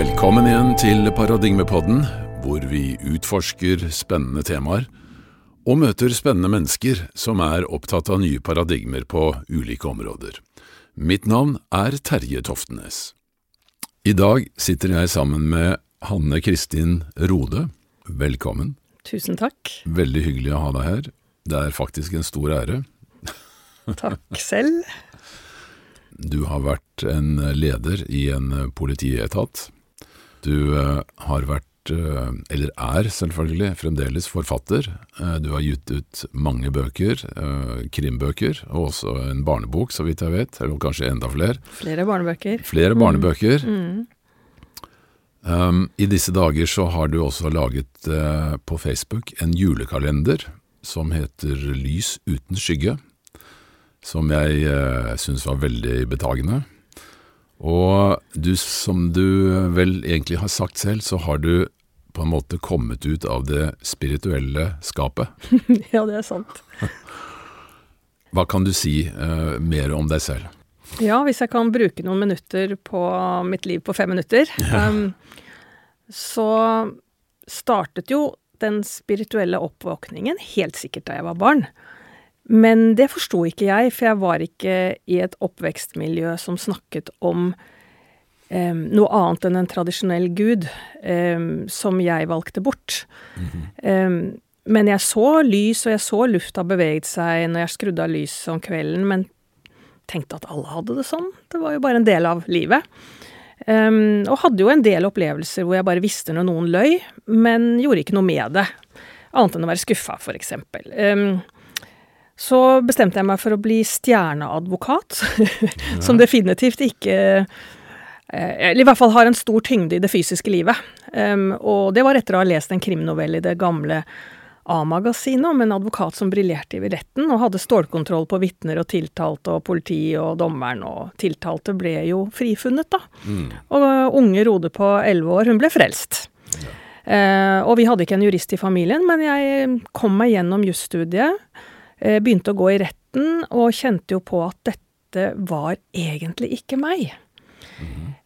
Velkommen igjen til Paradigmepodden, hvor vi utforsker spennende temaer og møter spennende mennesker som er opptatt av nye paradigmer på ulike områder. Mitt navn er Terje Toftenes. I dag sitter jeg sammen med Hanne Kristin Rode. Velkommen. Tusen takk. Veldig hyggelig å ha deg her. Det er faktisk en stor ære. Takk selv. Du har vært en leder i en politietat. Du eh, har vært, eh, eller er selvfølgelig, fremdeles forfatter. Eh, Du har gitt ut mange bøker, krimbøker, og også en barnebok, så vidt jeg vet, eller kanskje enda flere. Flere barnebøker. Flere barnebøker. Mm. Um, I disse dager så har du også laget uh, på Facebook en julekalender som heter Lys uten skygge, som jeg uh, syns var veldig betagende. Og du, som du vel egentlig har sagt selv, så har du på en måte kommet ut av det spirituelle skapet. ja, det er sant. Hva kan du si eh, mer om deg selv? Ja, hvis jeg kan bruke noen minutter på mitt liv på fem minutter. Um, så startet jo den spirituelle oppvåkningen helt sikkert da jeg var barn. Men det forsto ikke jeg, for jeg var ikke i et oppvekstmiljø som snakket om um, noe annet enn en tradisjonell gud, um, som jeg valgte bort. Em, men jeg så lys, og jeg så lufta beveget seg når jeg skrudde av lyset om kvelden, men tenkte at alle hadde det sånn. Det var jo bare en del av livet. Og hadde jo en del opplevelser hvor jeg bare visste når noen løy, men gjorde ikke noe med det. Annet enn å være skuffa, for eksempel. Em, så bestemte jeg meg for å bli stjerneadvokat, som definitivt ikke eh, Eller i hvert fall har en stor tyngde i det fysiske livet. Og det var etter å ha lest en krimnovelle i det gamle A-magasinet om en advokat som briljerte i retten, og hadde stålkontroll på vitner og tiltalte og politi og dommeren, og tiltalte ble jo frifunnet, da. Og unge Rode på elleve år, hun ble frelst. Eh, og vi hadde ikke en jurist i familien, men jeg kom meg gjennom jusstudiet, eh, begynte å gå i retten, og kjente jo på at dette var egentlig ikke meg.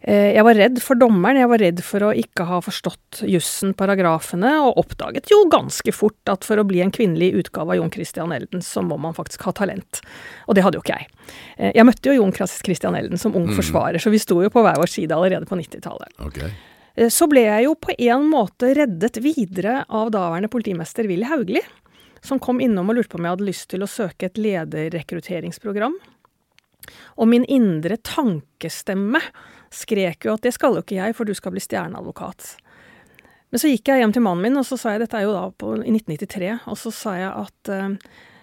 Eh, Jeg var redd for dommeren, jeg var redd for å ikke ha forstått jussen, paragrafene, og oppdaget jo ganske fort at for å bli en kvinnelig utgave av Jon Christian Elden, så må man faktisk ha talent. Og det hadde jo ikke jeg. Eh, Jeg møtte jo Jon Christian Elden som ung forsvarer, så vi sto jo på hver vår side allerede på 90-tallet. Ok. Eh, Så ble jeg jo på en måte reddet videre av daværende politimester Willy Haugli, som kom innom og lurte på om jeg hadde lyst til å søke et lederrekrutteringsprogram. Og min indre tankestemme skrek jo at det skal jo ikke jeg, for du skal bli stjerneadvokat. Men så gikk jeg hjem til mannen min, og så sa jeg, dette er jo da på, i 1993, og så sa jeg at eh,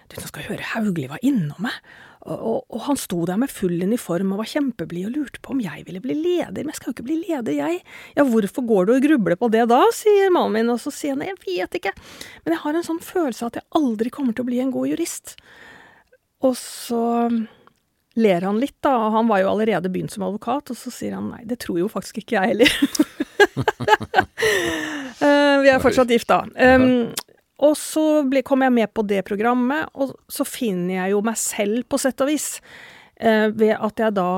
du, nå skal høre Haugli var innom meg. Og, og, han sto der med full uniform og var kjempeblid og lurte på om jeg ville bli leder. Men jeg skal jo ikke bli leder, jeg. Ja, hvorfor går du og grubler på det da, sier mannen min. Og så sier han jeg vet ikke. Men jeg har en sånn følelse av at jeg aldri kommer til å bli en god jurist. Og så ler han litt, da. Og han var jo allerede begynt som advokat, og så sier han nei, det tror jo faktisk ikke jeg heller. Eh, vi er fortsatt gift, da. Um, og så ble, kom jeg med på det programmet, og så finner jeg jo meg selv, på sett og vis, eh, ved at jeg da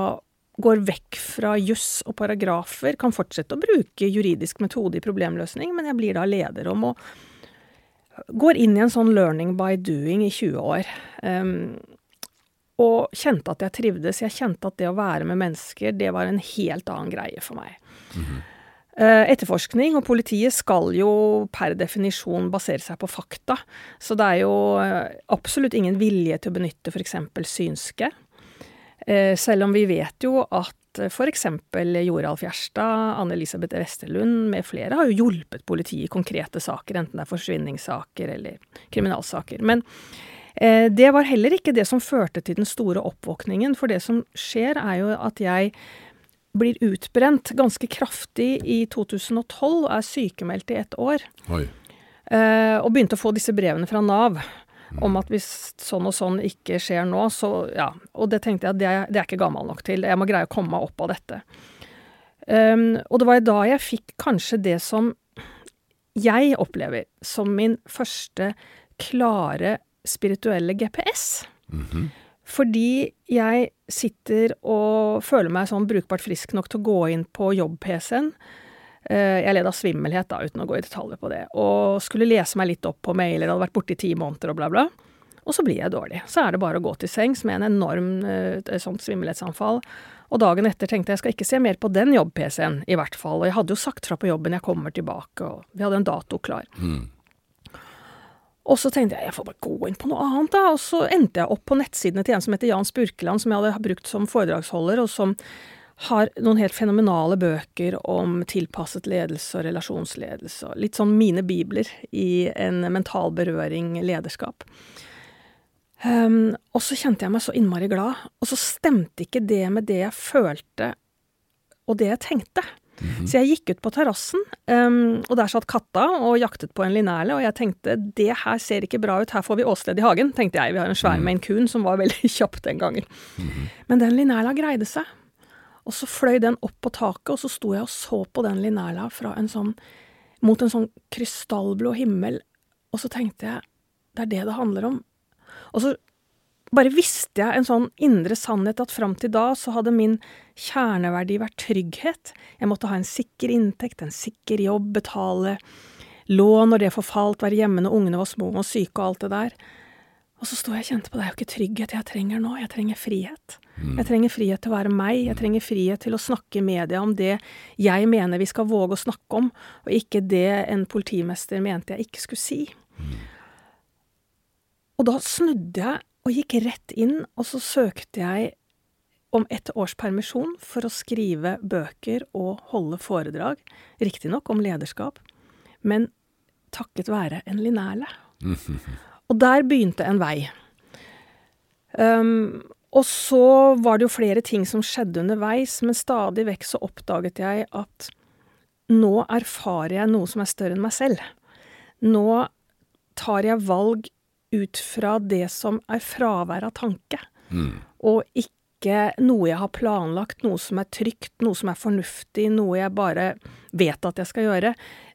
går vekk fra juss og paragrafer, kan fortsette å bruke juridisk metode i problemløsning, men jeg blir da leder om å Går inn i en sånn learning by doing i 20 år. Um, og kjente at jeg trivdes. Jeg kjente at det å være med mennesker, det var en helt annen greie for meg. Eh, Etterforskning og politiet skal jo per definisjon basere seg på fakta. Så det er jo eh, absolutt ingen vilje til å benytte f.eks. synske. Eh, Selv om vi vet jo at f.eks. Joralf Gjerstad, Anne-Elisabeth Westerlund med flere har jo hjulpet politiet i konkrete saker, enten det er forsvinningssaker eller kriminalsaker. Men eh, det var heller ikke det som førte til den store oppvåkningen, for det som skjer er jo at jeg blir utbrent ganske kraftig i 2012 og er sykemeldt i ett år. Oi. Eh, og begynte å få disse brevene fra Nav om at hvis sånn og sånn ikke skjer nå, så ja. Og det tenkte jeg at det, det er ikke gammel nok til. Jeg må greie å komme meg opp av dette. Um, og det var da jeg fikk kanskje det som jeg opplever som min første klare spirituelle GPS. Fordi jeg sitter og føler meg sånn brukbart frisk nok til å gå inn på jobb-PC-en. Eh, Jeg led av svimmelhet, da, uten å gå i detaljer på det, og skulle lese meg litt opp på mailer, hadde vært borte i ti måneder og bla, bla. Og så blir jeg dårlig. Så er det bare å gå til sengs med en enorm eh, sånt svimmelhetsanfall. Og dagen etter tenkte jeg jeg skal ikke se mer på den jobb-PC-en, i hvert fall. Og jeg hadde jo sagt fra på jobben jeg kommer tilbake, og vi hadde en dato klar. Og så tenkte jeg jeg får bare gå inn på noe annet, da. Og så endte jeg opp på nettsidene til en som heter Jan Spurkeland, som jeg hadde brukt som foredragsholder, og som har noen helt fenomenale bøker om tilpasset ledelse og relasjonsledelse. Litt sånn mine bibler i en mental berøring lederskap. Um, og så kjente jeg meg så innmari glad, og så stemte ikke det med det jeg følte og det jeg tenkte. Så jeg gikk ut på terrassen, um, og der satt katta og jaktet på en linerle, og jeg tenkte det her ser ikke bra ut, her får vi åsted i hagen, tenkte jeg. Vi har en svær maine coon som var veldig kjapp den gangen. Men den linerla greide seg. Og så fløy den opp på taket, og så sto jeg og så på den linerla fra en sånn, mot en sånn krystallblå himmel, og så tenkte jeg det er det det handler om. Og så bare visste jeg en sånn indre sannhet at fram til da så hadde min kjerneverdi vært trygghet. Jeg måtte ha en sikker inntekt, en sikker jobb, betale lån når det forfalt, være hjemme når ungene var små og syke og alt det der. Og så sto jeg og kjente på det er jo ikke trygghet jeg trenger nå, jeg trenger frihet. Jeg trenger frihet til å være meg, jeg trenger frihet til å snakke i media om det jeg mener vi skal våge å snakke om, og ikke det en politimester mente jeg ikke skulle si. Og da snudde jeg og gikk rett inn, og så søkte jeg om ett års permisjon for å skrive bøker og holde foredrag, riktignok om lederskap, men takket være en linerle. Og der begynte en vei. Um, og så var det jo flere ting som skjedde underveis, men stadig vekk så oppdaget jeg at nå erfarer jeg noe som er større enn meg selv. Nå tar jeg valg ut fra det som er fravær av tanke, og ikke noe jeg har planlagt, noe som er trygt, noe som er fornuftig, noe jeg bare vet at jeg skal gjøre.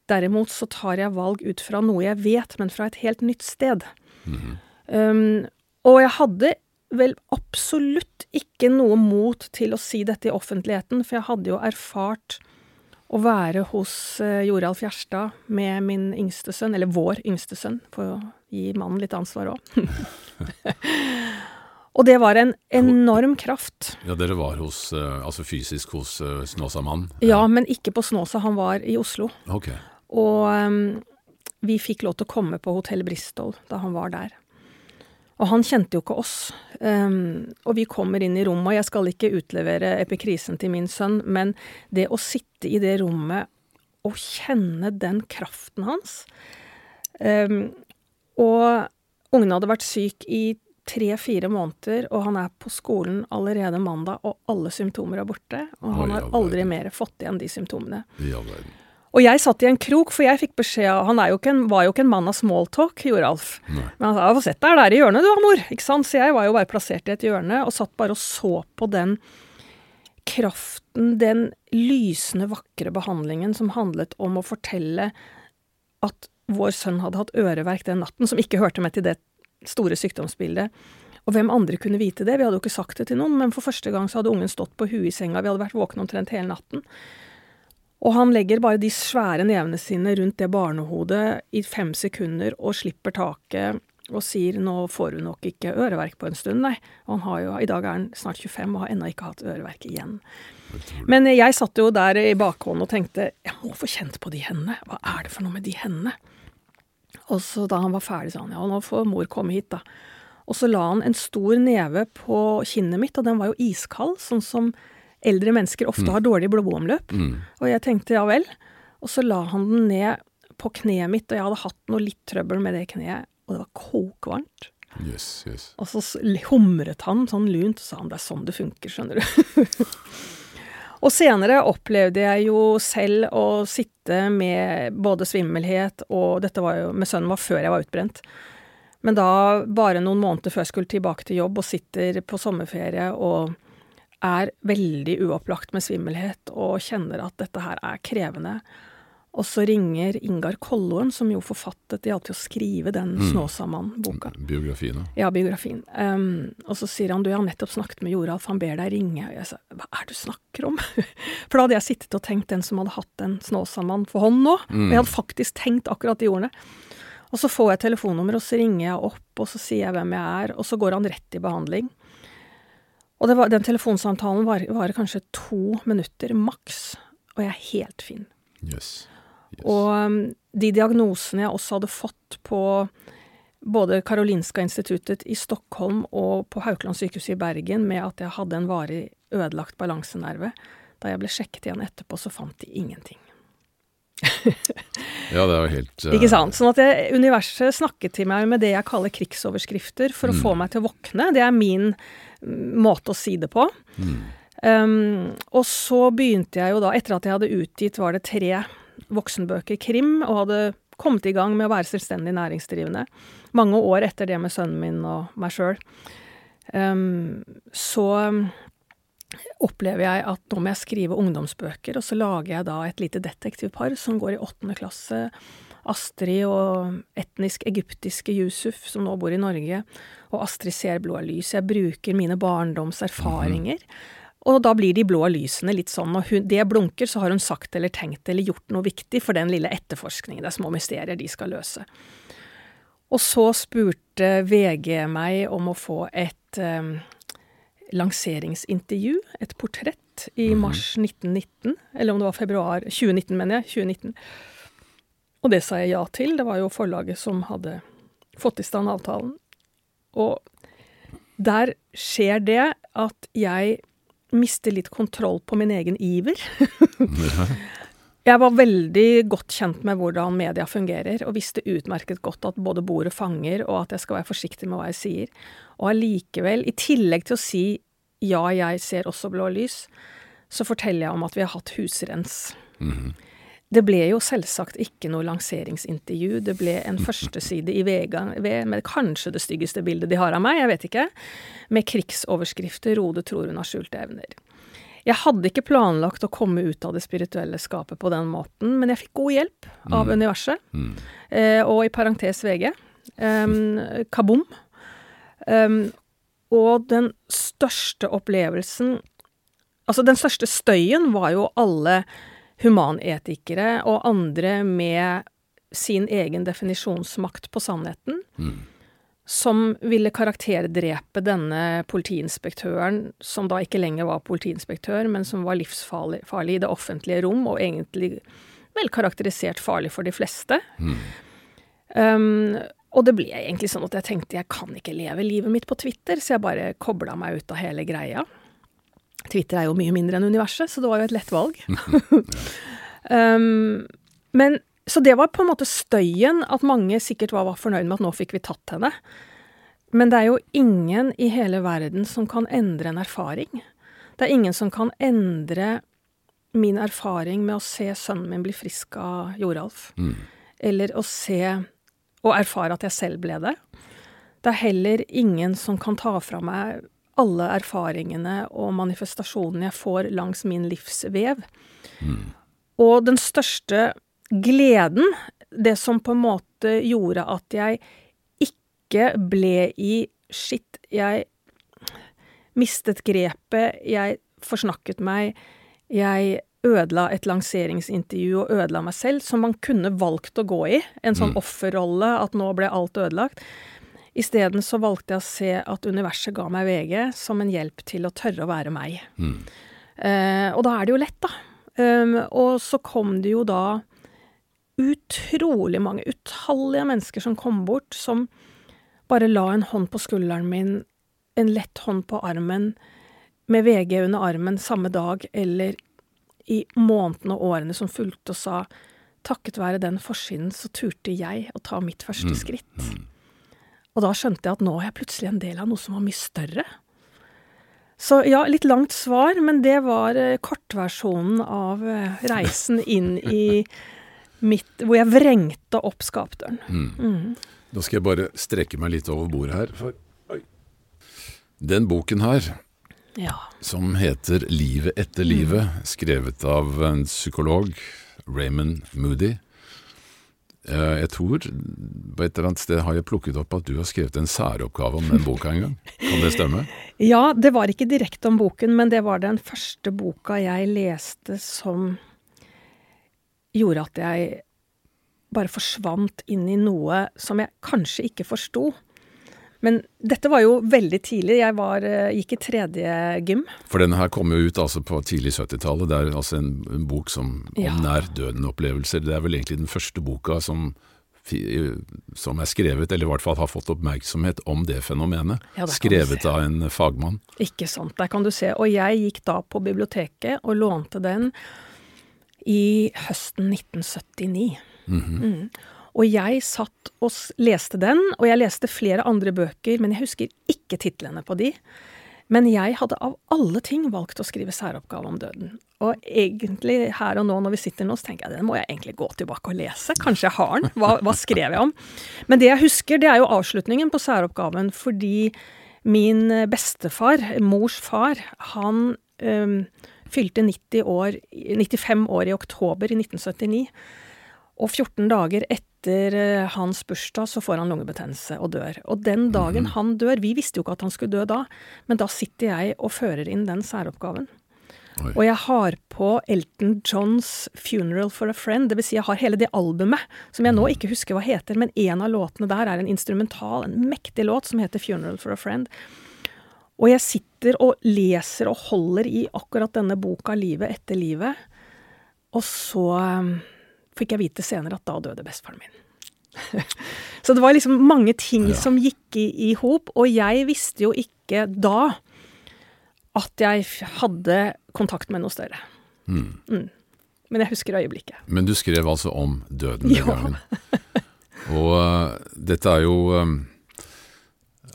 Derimot så tar jeg valg ut fra noe jeg vet, men fra et helt nytt sted. Um, og jeg hadde vel absolutt ikke noe mot til å si dette i offentligheten, for jeg hadde jo erfart å være hos uh, Joralf Gjerstad med min yngste sønn, eller vår yngste sønn, for å gi mannen litt ansvar òg. og det var en enorm kraft. Ja, dere var hos, eh, altså fysisk hos uh, Snåsamannen? Ja, men ikke på Snåsa, han var i Oslo. Ok. Og um, vi fikk lov til å komme på Hotell Bristol da han var der. Og han kjente jo ikke oss. Um, og vi kommer inn i rommet, og jeg skal ikke utlevere epikrisen til min sønn, men det å sitte i det rommet og kjenne den kraften hans um, Og ungene hadde vært syk i tre-fire måneder, og han er på skolen allerede mandag, og alle symptomer er borte. Og han har aldri mer fått igjen de symptomene. I all verden. Og jeg satt i en krok, for jeg fikk beskjed av Han jo en, var jo ikke en mann av smalltalk, Joralf. Nei. Men han sa får sett deg der i hjørnet, du, mor'. Ikke sant? Så jeg var jo bare plassert i et hjørne og satt bare og så på den kraften, den lysende, vakre behandlingen som handlet om å fortelle at vår sønn hadde hatt øreverk den natten, som ikke hørte med til det store sykdomsbildet. Og hvem andre kunne vite det? Vi hadde jo ikke sagt det til noen, men for første gang så hadde ungen stått på huet i senga, vi hadde vært våkne omtrent hele natten. Og han legger bare de svære nevene sine rundt det barnehodet i fem sekunder og slipper taket og sier 'nå får hun nok ikke øreverk på en stund', nei. Og han har jo, i dag er han snart 25 og har ennå ikke hatt øreverk igjen. Men jeg satt jo der i bakhånd og tenkte 'jeg må få kjent på de hendene', hva er det for noe med de hendene? Og så da han var ferdig, sa han 'ja, nå får mor komme hit', da. Og så la han en stor neve på kinnet mitt, og den var jo iskald, sånn som eldre mennesker ofte har dårlig blodomløp. Og jeg tenkte ja vel. Og så la han den ned på kneet mitt, og jeg hadde hatt noe litt trøbbel med det kneet, og det var kokvarmt. Yes, yes. Og så humret han sånn lunt, og sa han det er sånn det funker, skjønner du. og senere opplevde jeg jo selv å sitte med både svimmelhet og Dette var jo med sønnen var før jeg var utbrent. Men da, bare noen måneder før jeg skulle tilbake til jobb, og sitter på sommerferie og er veldig uopplagt med svimmelhet og kjenner at dette her er krevende. Og så ringer Ingar Kolloen, som jo forfattet Det hjalp til å skrive den Mm. Snåsamann-boka. Biografien, da. Ja, biografien. Um, og så sier han du, jeg har nettopp snakket med Joralf, han ber deg ringe. Og jeg sa hva er det du snakker om? For da hadde jeg sittet og tenkt den som hadde hatt en Snåsamann for hånd nå. Og jeg hadde faktisk tenkt akkurat de ordene. Og så får jeg telefonnummer, og så ringer jeg opp, og så sier jeg hvem jeg er, og så går han rett i behandling. Og det var, den telefonsamtalen varer var kanskje to minutter maks, og jeg er helt fin. Yes. yes. Og um, de diagnosene jeg også hadde fått på både Karolinska instituttet i Stockholm og på Haukeland sykehus i Bergen med at jeg hadde en varig ødelagt balansenerve, da jeg ble sjekket igjen etterpå, så fant de ingenting. ja, det er jo helt uh... Ikke sant? Sånn at jeg, universet snakket til meg med det jeg kaller krigsoverskrifter for å få meg til å våkne. Det er min mm, måte å si det på. Um, og så begynte jeg jo da, etter at jeg hadde utgitt var det tre voksenbøker krim, og hadde kommet i gang med å være selvstendig næringsdrivende, mange år etter det med sønnen min og meg sjøl, um, så opplever jeg at nå må jeg skrive ungdomsbøker, og så lager jeg da et lite detektivpar som går i åttende klasse. Astrid og etnisk egyptiske Yusuf, som nå bor i Norge, og Astrid ser blå lys. Jeg bruker mine barndomserfaringer. Og da blir de blå lysene litt sånn, når hun, det blunker, så har hun sagt eller tenkt eller gjort noe viktig for den lille etterforskningen. Det er små mysterier de skal løse. Og så spurte VG meg om å få et um, lanseringsintervju, et portrett, i mars 1919. Eller om det var februar 2019, mener jeg. 2019. Og det sa jeg ja til. Det var jo forlaget som hadde fått i stand avtalen. Og der skjer det at jeg mister litt kontroll på min egen iver. Jeg var veldig godt kjent med hvordan media fungerer, og visste utmerket godt at både bordet fanger, og at jeg skal være forsiktig med hva jeg sier. Og allikevel, i tillegg til å si ja, jeg ser også blå lys, så forteller jeg om at vi har hatt husrens. Det ble jo selvsagt ikke noe lanseringsintervju, det ble en førsteside i VG med kanskje det styggeste bildet de har av meg, jeg vet ikke, med krigsoverskrifter 'Rode tror hun har skjulte evner'. Jeg hadde ikke planlagt å komme ut av det spirituelle skapet på den måten, men jeg fikk god hjelp av universet, eh, og i parentes VG. Um, kabom. Um, og den største opplevelsen Altså, den største støyen var jo alle humanetikere og andre med sin egen definisjonsmakt på sannheten, som ville karakterdrepe denne politiinspektøren, som da ikke lenger var politiinspektør, men som var livsfarlig farlig i det offentlige rom, og egentlig vel karakterisert farlig for de fleste. Um, og det ble egentlig sånn at jeg tenkte jeg kan ikke leve livet mitt på Twitter, så jeg bare kobla meg ut av hele greia. Twitter er jo mye mindre enn universet, så det var jo et lett valg. um, men Så det var på en måte støyen, at mange sikkert var, var fornøyd med at nå fikk vi tatt henne. Men det er jo ingen i hele verden som kan endre en erfaring. Det er ingen som kan endre min erfaring med å se sønnen min bli frisk av Joralf. Eller å se og erfare at jeg selv ble det. Det er heller ingen som kan ta fra meg alle erfaringene og manifestasjonene jeg får langs min livsvev. Og den største gleden, det som på en måte gjorde at jeg ikke ble i shit, jeg mistet grepet, jeg forsnakket meg, jeg ødela et lanseringsintervju og ødela meg selv, som man kunne valgt å gå i, en sånn offerrolle, at nå ble alt ødelagt. Isteden så valgte jeg å se at universet ga meg VG som en hjelp til å tørre å være meg. Eh, og da er det jo lett, da. Um, og så kom det jo da utrolig mange, utallige mennesker som kom bort, som bare la en hånd på skulderen min, en lett hånd på armen, med VG under armen samme dag eller i månedene og årene som fulgte, og sa takket være den forsiden så turte jeg å ta mitt første skritt. Og da skjønte jeg at nå er jeg plutselig en del av noe som var mye større. Så ja, litt langt svar, men det var eh, kortversjonen av eh, reisen inn i mitt Hvor jeg vrengte opp skapdøren. Da skal jeg bare strekke meg litt over bordet her. For, oi. Den boken her, Ja. som heter Livet etter livet, skrevet av en psykolog, Raymond Moody. Eh, Jeg tror på et eller annet sted har jeg plukket opp at du har skrevet en særoppgave om den boka en gang. Kan det stemme? Ja, det var ikke direkte om boken, men det var den første boka jeg leste som gjorde at jeg bare forsvant inn i noe som jeg kanskje ikke forsto. Men dette var jo veldig tidlig. Jeg var, eh, gikk i tredje gym. For denne her kom jo ut altså på tidlig 70-tallet. Det er altså en, en bok som, om Ja. nær døden-opplevelser. Det er vel egentlig den første boka som, som er skrevet, eller i hvert fall har fått oppmerksomhet om det fenomenet. Ja, skrevet av en fagmann. Ikke sant, der kan du se. Og jeg gikk da på biblioteket og lånte den i høsten 1979. mm. Og jeg satt og leste den, og jeg leste flere andre bøker, men jeg husker ikke titlene på de. Men jeg hadde av alle ting valgt å skrive særoppgave om døden. Og egentlig her og nå når vi sitter nå, så tenker jeg den må jeg egentlig gå tilbake og lese. Kanskje jeg har den. Hva, hva skrev jeg om? Men det jeg husker, det er jo avslutningen på særoppgaven, fordi min bestefar, mors far, han øhm, fylte 90 år, 95 år i oktober i 1979. Og 14 dager etter eh, hans bursdag så får han lungebetennelse og dør. Og den dagen han dør Vi visste jo ikke at han skulle dø da, men da sitter jeg og fører inn den særoppgaven. Oi. Og jeg har på Elton Johns 'Funeral for a Friend', dvs. Si jeg har hele det albumet, som jeg nå ikke husker hva heter, men en av låtene der er en instrumental, en mektig låt som heter 'Funeral for a Friend'. Og jeg sitter og leser og holder i akkurat denne boka 'Livet etter livet', og så um, fikk jeg vite senere at da døde bestefaren min. så det var liksom mange ting Ja. som gikk i, i hop, og jeg visste jo ikke da at jeg hadde kontakt med noe større. Mm. Men jeg husker øyeblikket. Men du skrev altså om døden den Ja. gangen. Og uh, dette er jo eh,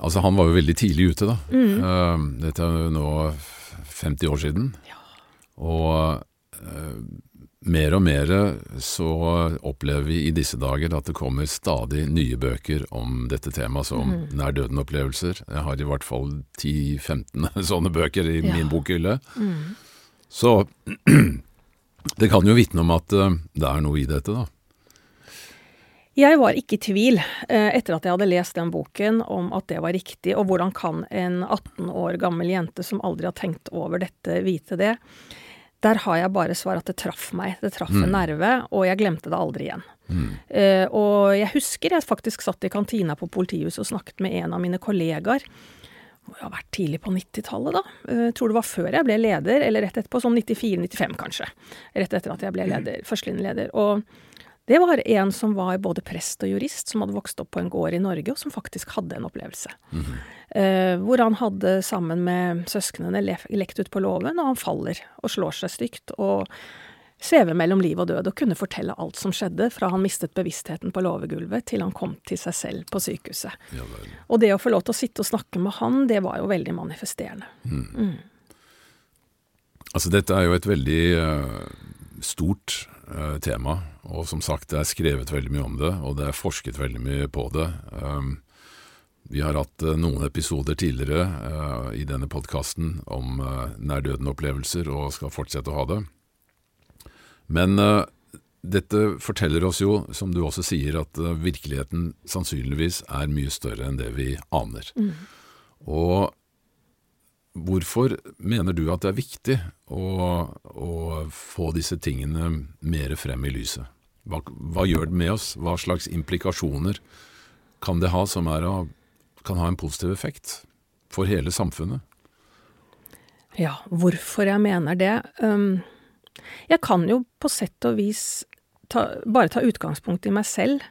Altså, han var jo veldig tidlig ute, da. Mm. Uh, dette er jo nå 50 år siden. Og uh, mer og mer så opplever vi i disse dager at det kommer stadig nye bøker om dette temaet, altså om Mm. nær døden-opplevelser. Jeg har i hvert fall 10-15 sånne bøker i Ja. min bokhylle. Mm. Så det kan jo vitne om at uh, det er noe i dette, da. Jeg var ikke i tvil eh, etter at jeg hadde lest den boken om at det var riktig, og hvordan kan en 18 år gammel jente som aldri har tenkt over dette, vite det? Der har jeg bare svar at det traff meg. Det traff en nerve, og jeg glemte det aldri igjen. Mm. og jeg husker jeg faktisk satt i kantina på politihuset og snakket med en av mine kollegaer. Må jo ha vært tidlig på 90-tallet, da. Eh, tror det var før jeg ble leder, eller rett etterpå. Sånn 94-95, kanskje. Rett etter at jeg ble leder, førstelinjeleder. Og det var en som var både prest og jurist, som hadde vokst opp på en gård i Norge, og som faktisk hadde en opplevelse. Eh, hvor han hadde sammen med søsknene le lekt ut på låven, og han faller og slår seg stygt. og svever mellom liv og død, og kunne fortelle alt som skjedde, fra han mistet bevisstheten på låvegulvet til han kom til seg selv på sykehuset. Ja. Og det å få lov til å sitte og snakke med han, det var jo veldig manifesterende. Altså, dette er jo et veldig uh, stort uh, tema, og som sagt, det er skrevet veldig mye om det, og det er forsket veldig mye på det. Um, vi har hatt eh, noen episoder tidligere eh, i denne podkasten om uh, nær-døden-opplevelser, og skal fortsette å ha det. Men eh, dette forteller oss jo, som du også sier, at eh, virkeligheten sannsynligvis er mye større enn det vi aner. Og hvorfor mener du at det er viktig å, å få disse tingene mer frem i lyset? Hva, hva gjør det med oss? Hva slags implikasjoner kan det ha som er av, kan ha en positiv effekt for hele samfunnet? Ja, hvorfor jeg mener det? Um, jeg kan jo på sett og vis ta, bare ta utgangspunkt i meg selv.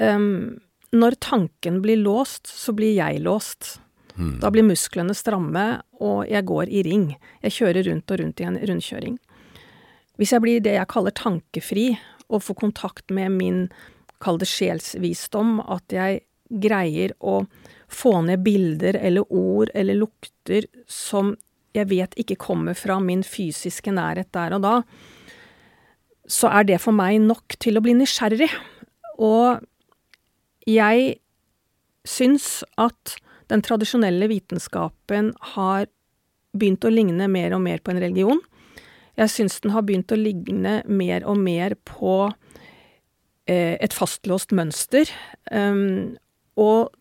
Um, når tanken blir låst, så blir jeg låst. Da blir musklene stramme, og jeg går i ring. Jeg kjører rundt og rundt i en rundkjøring. Hvis jeg blir det jeg kaller tankefri, og få kontakt med min, kall det sjelsvisdom, at jeg greier å få ned bilder eller ord eller lukter som jeg vet ikke kommer fra min fysiske nærhet der og da, så er det for meg nok til å bli nysgjerrig. Og jeg syns at den tradisjonelle vitenskapen har begynt å ligne mer og mer på en religion. Jeg syns den har begynt å ligne mer og mer på eh, et fastlåst mønster. Um, og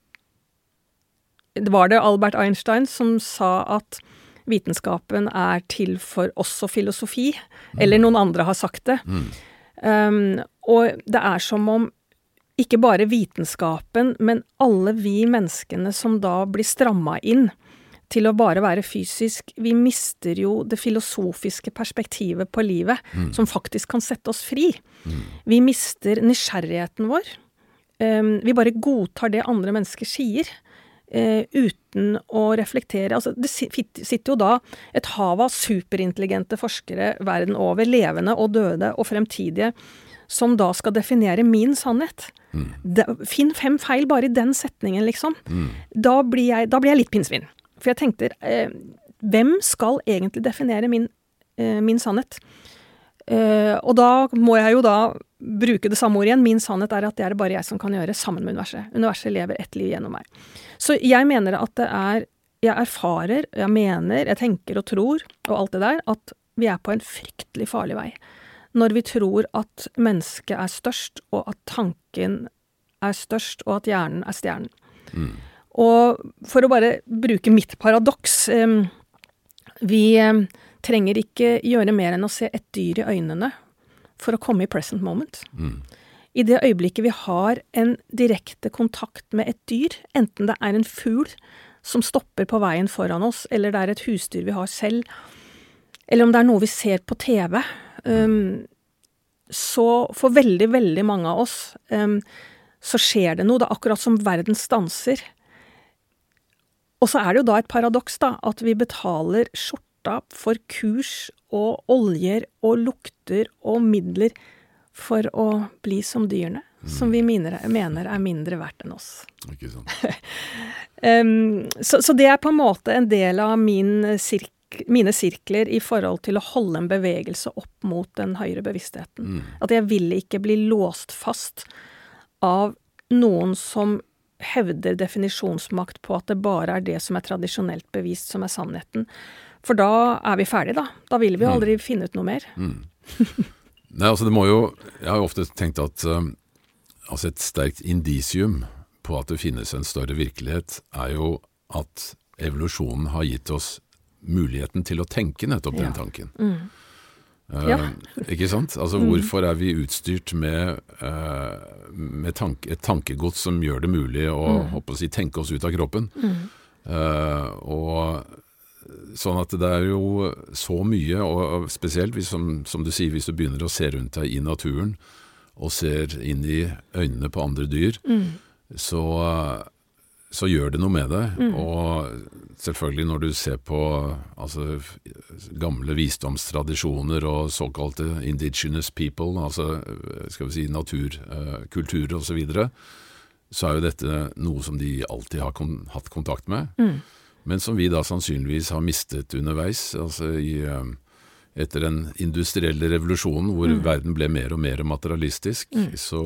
var det Albert Einstein som sa at vitenskapen er til for også filosofi, mm. eller noen andre har sagt det. Mm. Um, og det er som om ikke bare vitenskapen, men alle vi menneskene som da blir stramma inn til å bare være fysisk, vi mister jo det filosofiske perspektivet på livet, mm. som faktisk kan sette oss fri. Mm. Vi mister nysgjerrigheten vår. Um, vi bare godtar det andre mennesker sier. Uh, uten å reflektere. Altså, det sitter jo da et hav av superintelligente forskere verden over, levende og døde og fremtidige, som da skal definere min sannhet. Mm. De, finn fem feil bare i den setningen, liksom. Mm. Da, blir jeg, da, blir jeg, litt pinnsvin. For jeg tenkte eh, Hvem skal egentlig definere min, eh, min sannhet? Eh, og da må jeg jo da bruke det samme ordet igjen. Min sannhet er at det er det bare jeg som kan gjøre, sammen med universet. Universet lever ett liv gjennom meg. Så jeg mener at det er Jeg erfarer, jeg mener, jeg tenker og tror, og alt det der, at vi er på en fryktelig farlig vei når vi tror at mennesket er størst, og at tanken er størst, og at hjernen er stjernen. Mm. Og for å bare bruke mitt paradoks Vi trenger ikke gjøre mer enn å se et dyr i øynene for å komme i present moment. Mm. I det øyeblikket vi har en direkte kontakt med et dyr, enten det er en fugl som stopper på veien foran oss, eller det er et husdyr vi har selv, eller om det er noe vi ser på TV, um, så for veldig, veldig mange av oss um, så skjer det noe. Det er akkurat som verden stanser. Og så er det jo da et paradoks, da, at vi betaler skjorta for kurs og oljer og lukter og midler for å bli som dyrene. Mm. Som vi mener, mener, er mindre verdt enn oss. Ikke sant. um, så, så, det er på en måte en del av min sirk, mine sirkler i forhold til å holde en bevegelse opp mot den høyere bevisstheten. Mm. At jeg vil ikke bli låst fast av noen som hevder definisjonsmakt på at det bare er det som er tradisjonelt bevist, som er sannheten. For da er vi ferdige, da. Da vil vi jo aldri mm. finne ut noe mer. Mm. Nei, altså det må jo Jeg har jo ofte tenkt at um, altså et sterkt indisium på at det finnes en større virkelighet, er jo at evolusjonen har gitt oss muligheten til å tenke nettopp den tanken. Mm. Uh, ja. ikke sant? Altså mm. Hvorfor er vi utstyrt med, uh, med tanke, et tankegods som gjør det mulig å, mm. å si, tenke oss ut av kroppen? Uh, og Sånn at det er jo så mye, og spesielt hvis, som, som, du sier, hvis du begynner å se rundt deg i naturen, og ser inn i øynene på andre dyr, mm. så så gjør det noe med deg. Mm. Og selvfølgelig når du ser på altså, gamle visdomstradisjoner og såkalte indigenous people, altså skal vi si naturkulturer uh, osv., så, videre, så er jo dette noe som de alltid har kon hatt kontakt med, mm. men som vi da sannsynligvis har mistet underveis. altså i... Uh, etter den industrielle revolusjonen, hvor mm. verden ble mer og mer materialistisk, mm. så,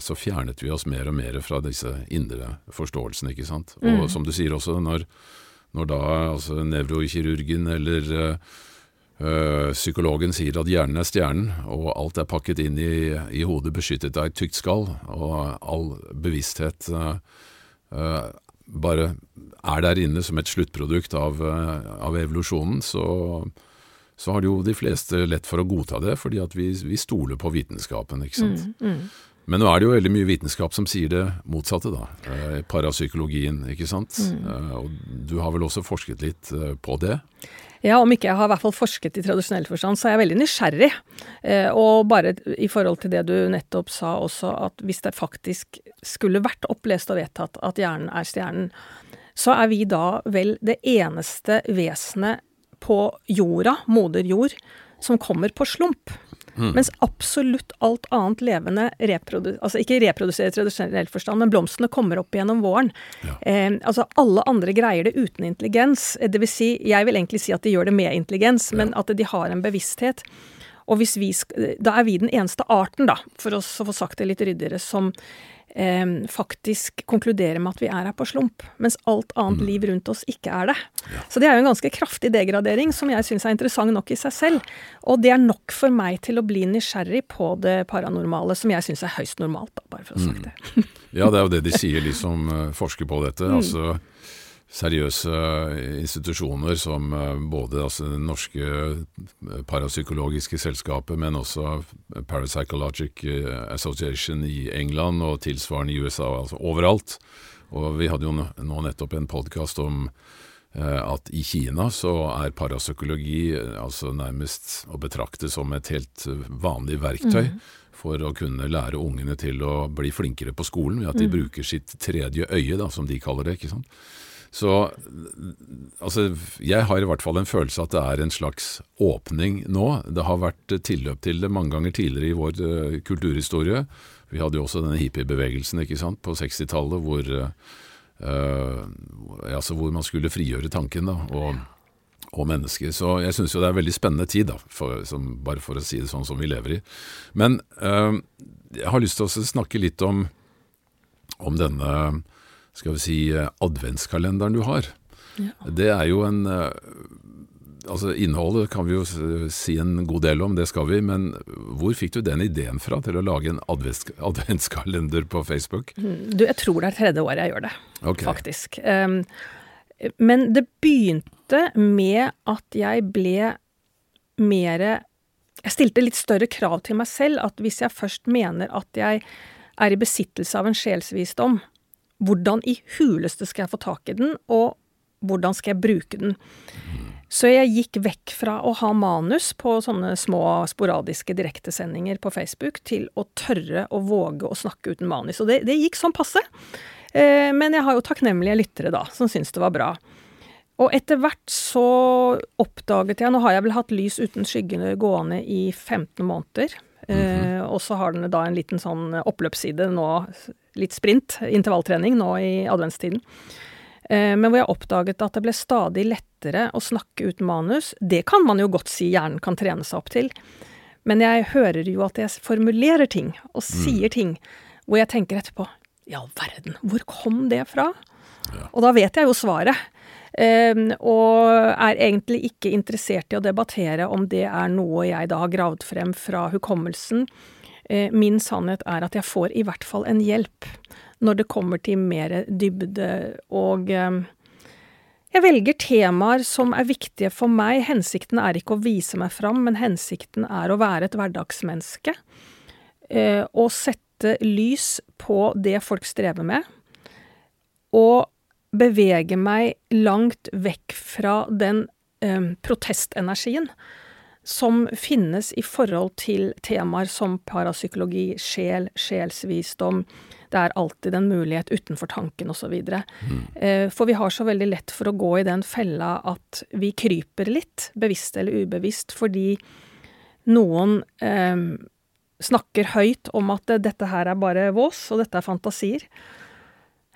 så, fjernet vi oss mer og mer fra disse indre forståelsene, ikke sant. Mm. Og som du sier også, når, når da altså nevrokirurgen eller øh, psykologen sier at hjernen er stjernen, og alt er pakket inn i, i hodet beskyttet av et tykt skall, og all bevissthet øh, bare er der inne som et sluttprodukt av, av evolusjonen, så så har jo de fleste lett for å godta det, fordi at vi, vi stoler på vitenskapen. ikke sant? Mm, mm. Men nå er det jo veldig mye vitenskap som sier det motsatte, da. Eh, parapsykologien, ikke sant. Mm. Eh, og du har vel også forsket litt eh, på det? Ja, om ikke jeg har i hvert fall forsket i tradisjonell forstand, så er jeg veldig nysgjerrig. Og bare i forhold til det du nettopp sa også, at hvis det faktisk skulle vært opplest og vedtatt at hjernen er stjernen, så er vi da vel det eneste vesenet på jorda, moder jord, som kommer på slump. Mm. Mens absolutt alt annet levende altså ikke reproduserer i tradisjonell forstand, men blomstene kommer opp gjennom våren. Ja. Eh, altså alle andre greier det uten intelligens. Det vil si, jeg vil egentlig si at de gjør det med intelligens, ja. men at de har en bevissthet. Og hvis vi Da er vi den eneste arten, da, for å få sagt det litt ryddigere, som eh, faktisk konkluderer med at vi er her på slump, mens alt annet liv rundt oss ikke er det. Så det er jo en ganske kraftig degradering som jeg syns er interessant nok i seg selv. Og det er nok for meg til å bli nysgjerrig på det paranormale, som jeg syns er høyst normalt, da, bare for å ha sagt det. Ja, det er jo det de sier, de som eh, forsker på dette. Altså seriøse institusjoner som eh, både altså, det norske eh, parapsykologiske selskapet, men også Parapsychologic Association i England og tilsvarende i USA, altså overalt. Og vi hadde jo nå nettopp en podkast om at i Kina så er parapsykologi altså nærmest å betrakte som et helt vanlig verktøy. Mm for å kunne lære ungene til å bli flinkere på skolen, ved at de mm. bruker sitt tredje øye, da, som de kaller det. ikke sant? Så altså, jeg har i hvert fall en følelse at det er en slags åpning nå. Det har vært tilløp til det mange ganger tidligere i vår uh, kulturhistorie. Vi hadde jo også denne hippiebevegelsen ikke sant, på 60-tallet hvor, uh, altså, hvor man skulle frigjøre tanken da, og, og mennesker. Så jeg syns jo det er en veldig spennende tid, da, for, som, bare for å si det sånn som vi lever i. Men øh, jeg har lyst til å snakke litt om, om denne skal vi si, eh, adventskalenderen du har. Ja. Det er jo en eh, Altså Innholdet kan vi jo si en god del om, det skal vi, men hvor fikk du den ideen fra til å lage en adventskalender på Facebook? Mm, du, Jeg tror det er tredje året jeg gjør det, okay. faktisk. Um, men det begynte med at jeg ble mer Jeg stilte litt større krav til meg selv. At hvis jeg først mener at jeg er i besittelse av en sjelsvisdom, hvordan i huleste skal jeg få tak i den, og hvordan skal jeg bruke den? Så jeg gikk vekk fra å ha manus på sånne små sporadiske direktesendinger på Facebook, til å tørre å våge å snakke uten manus. Og det, det gikk sånn passe. Eh, men jeg har jo takknemlige lyttere, da, som syns det var bra. Og etter hvert så oppdaget jeg Nå har jeg vel hatt Lys uten skyggene gående i 15 måneder. Mm -hmm. eh, og så har den da en liten sånn oppløpsside nå litt sprint, intervalltrening, nå i adventstiden. Eh, men hvor jeg oppdaget at det ble stadig lettere å snakke uten manus. Det kan man jo godt si hjernen kan trene seg opp til. Men jeg hører jo at jeg formulerer ting, og mm. sier mm. ting, hvor jeg tenker etterpå I all verden, hvor kom det fra? Ja. Og da vet jeg jo svaret. Um, og er egentlig ikke interessert i å debattere om det er noe jeg da har gravd frem fra hukommelsen, Eh, min sannhet er at jeg får i hvert fall en hjelp når det kommer til mer dybde og eh, jeg velger temaer som er viktige for meg. Hensikten er ikke å vise meg fram, men hensikten er å være et hverdagsmenneske. Eh, og sette lys på det folk strever med. Og bevege meg langt vekk fra den eh, protestenergien som finnes i forhold til temaer som parapsykologi, sjel, sjelsvisdom. Det er alltid en mulighet utenfor tanken osv. Mm. Eh, for vi har så veldig lett for å gå i den fella at vi kryper litt, bevisst eller ubevisst, fordi noen eh, snakker høyt om at dette her er bare vås, og dette er fantasier.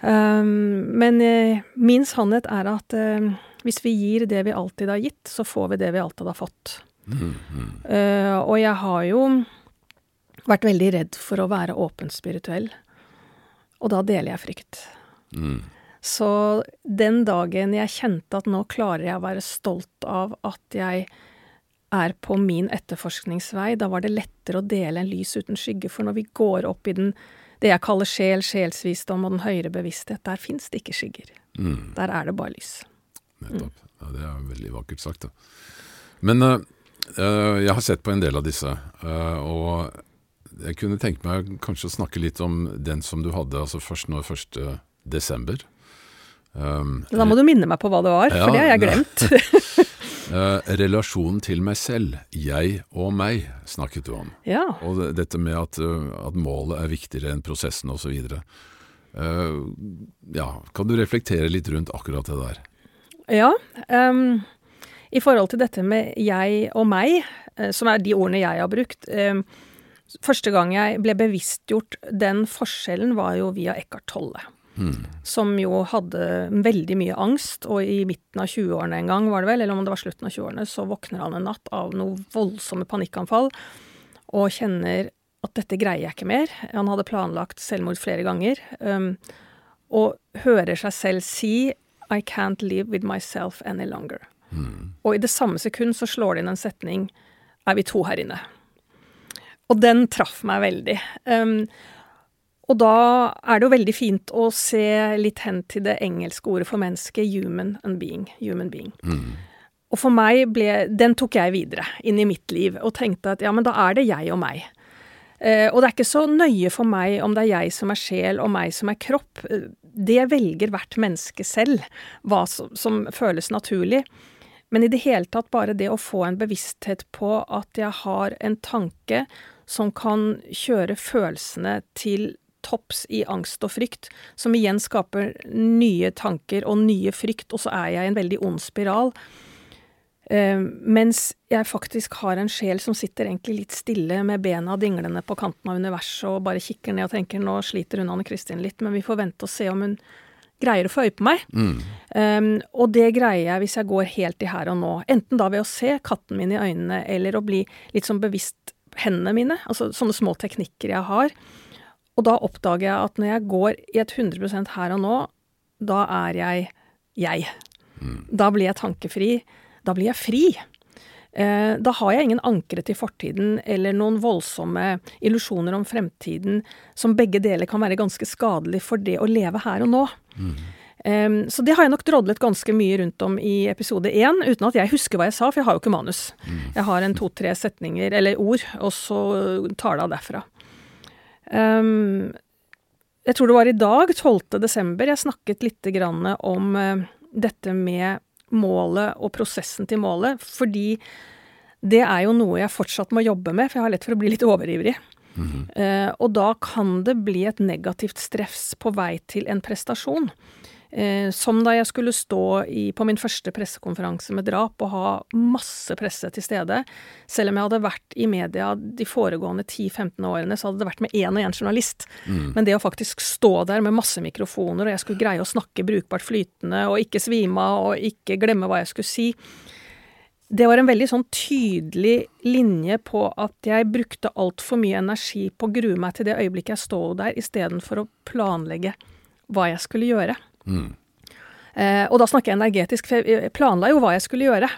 Um, men eh, min sannhet er at eh, hvis vi gir det vi alltid har gitt, så får vi det vi alltid har fått. Uh, og jeg har jo vært veldig redd for å være åpent spirituell. Og da deler jeg frykt. Mm. Så den dagen jeg kjente at nå klarer jeg å være stolt av at jeg er på min etterforskningsvei, da var det lettere å dele en lys uten skygge. For når vi går opp i den, det jeg kaller sjel, sjelsvisdom og den høyere bevissthet, der fins det ikke skygger. Mm. Der er det bare lys. Nettopp. Ja, det er veldig vakkert sagt, da. Men uh, jeg har sett på en del av disse, eh, og jeg kunne tenke meg kanskje å snakke litt om den som du hadde altså først nå 1. desember. Um, da må du minne meg på hva det var, ja, for det har jeg glemt. uh, relasjonen til meg selv, jeg og meg, snakket du om. Ja. Og dette med at, at, målet er viktigere enn prosessen osv. Uh, ja, kan du reflektere litt rundt akkurat det der? Ja. Um, i forhold til dette med jeg og meg, eh, som er de ordene jeg har brukt eh, Første gang jeg ble bevisstgjort den forskjellen, var jo via Eckhart Tolle. Mm. Som jo hadde veldig mye angst, og i midten av 20-årene en gang, var det vel, eller om det var slutten av 20-årene, så våkner han en natt av noe voldsomme panikkanfall, og kjenner at dette greier jeg ikke mer. Han hadde planlagt selvmord flere ganger. Um, og hører seg selv si I can't live with myself any longer. Og i det samme sekund så slår det inn en setning Er vi to her inne? Og den traff meg veldig. Um, og da er det jo veldig fint å se litt hen til det engelske ordet for menneske, human and being. Human being. Og for meg ble Den tok jeg videre inn i mitt liv, og tenkte at ja, men da er det jeg og meg. Eh, og det er ikke så nøye for meg om det er jeg som er sjel og meg som er kropp. Eh, Det velger hvert menneske selv, hva som, som føles naturlig. Men i det hele tatt bare det å få en bevissthet på at jeg har en tanke som kan kjøre følelsene til topps i angst og frykt, som igjen skaper nye tanker og nye frykt, og så er jeg i en veldig ond spiral. Uh, mens jeg faktisk har en sjel som sitter egentlig litt stille med bena dinglende på kanten av universet og bare kikker ned og tenker nå sliter hun Anne Kristin litt, men vi får vente og se om hun greier å få øye på meg. Um, og det greier jeg hvis jeg går helt i her og nå. Enten da ved å se katten min i øynene, eller å bli litt sånn bevisst hendene mine. Altså sånne små teknikker jeg har. Og da oppdager jeg at når jeg går i et 100 her og nå, da er jeg jeg. Da blir jeg tankefri. Da blir jeg fri. Eh, da har jeg ingen ankre til fortiden eller noen voldsomme illusjoner om fremtiden, som begge deler kan være ganske skadelig for det å leve her og nå. Eh, så det har jeg nok drodlet ganske mye rundt om i episode én, uten at jeg husker hva jeg sa, for jeg har jo ikke manus. Jeg har en to-tre setninger, eller ord, og så tar det av derfra. Um, jeg tror det var i dag, 12. desember, jeg snakket litt grann om uh, dette med målet og prosessen til målet, fordi det er jo noe jeg fortsatt må jobbe med, for jeg har lett for å bli litt overivrig. Eh, og da kan det bli et negativt stress på vei til en prestasjon. Eh, som da jeg skulle stå i, på min første pressekonferanse med drap og ha masse presse til stede. Selv om jeg hadde vært i media de foregående 10-15 årene, så hadde det vært med én og én journalist. Men det å faktisk stå der med masse mikrofoner, og jeg skulle greie å snakke brukbart flytende, og ikke svime av, og ikke glemme hva jeg skulle si det var en veldig sånn tydelig linje på at jeg brukte altfor mye energi på å grue meg til det øyeblikket jeg sto der, istedenfor å planlegge hva jeg skulle gjøre. Eh, og da snakker jeg energetisk, for jeg planla jo hva jeg skulle gjøre.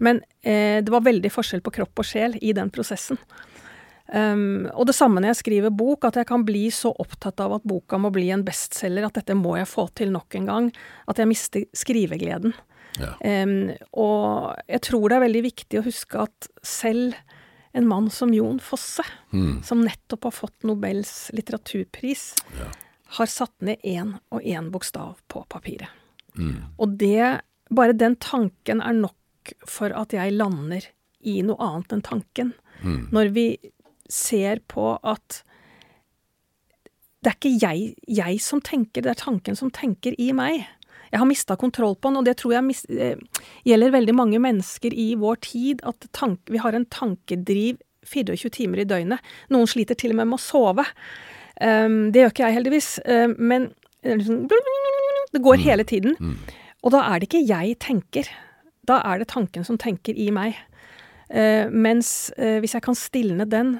Men eh, det var veldig forskjell på kropp og sjel i den prosessen. Um, og det samme når jeg skriver bok, at jeg kan bli så opptatt av at boka må bli en bestselger, at dette må jeg få til nok en gang, at jeg mister skrivegleden. Ja. Um, og jeg tror det er veldig viktig å huske at selv en mann som Jon Fosse, som nettopp har fått Nobels litteraturpris, Ja. Har satt ned én og én bokstav på papiret. Og det, bare den tanken er nok for at jeg lander i noe annet enn tanken. Når vi ser på at det er ikke jeg, jeg som tenker, det er tanken som tenker i meg. Jeg har mista kontroll på den, og det tror jeg mis eh, gjelder veldig mange mennesker i vår tid. At tank vi har en tankedriv 24 timer i døgnet. Noen sliter til og med med å sove. Um, det gjør ikke jeg, heldigvis. Um, men det er liksom det går hele tiden. Og da er det ikke jeg tenker. Da er det tanken som tenker i meg. Uh, mens uh, hvis jeg kan stilne den,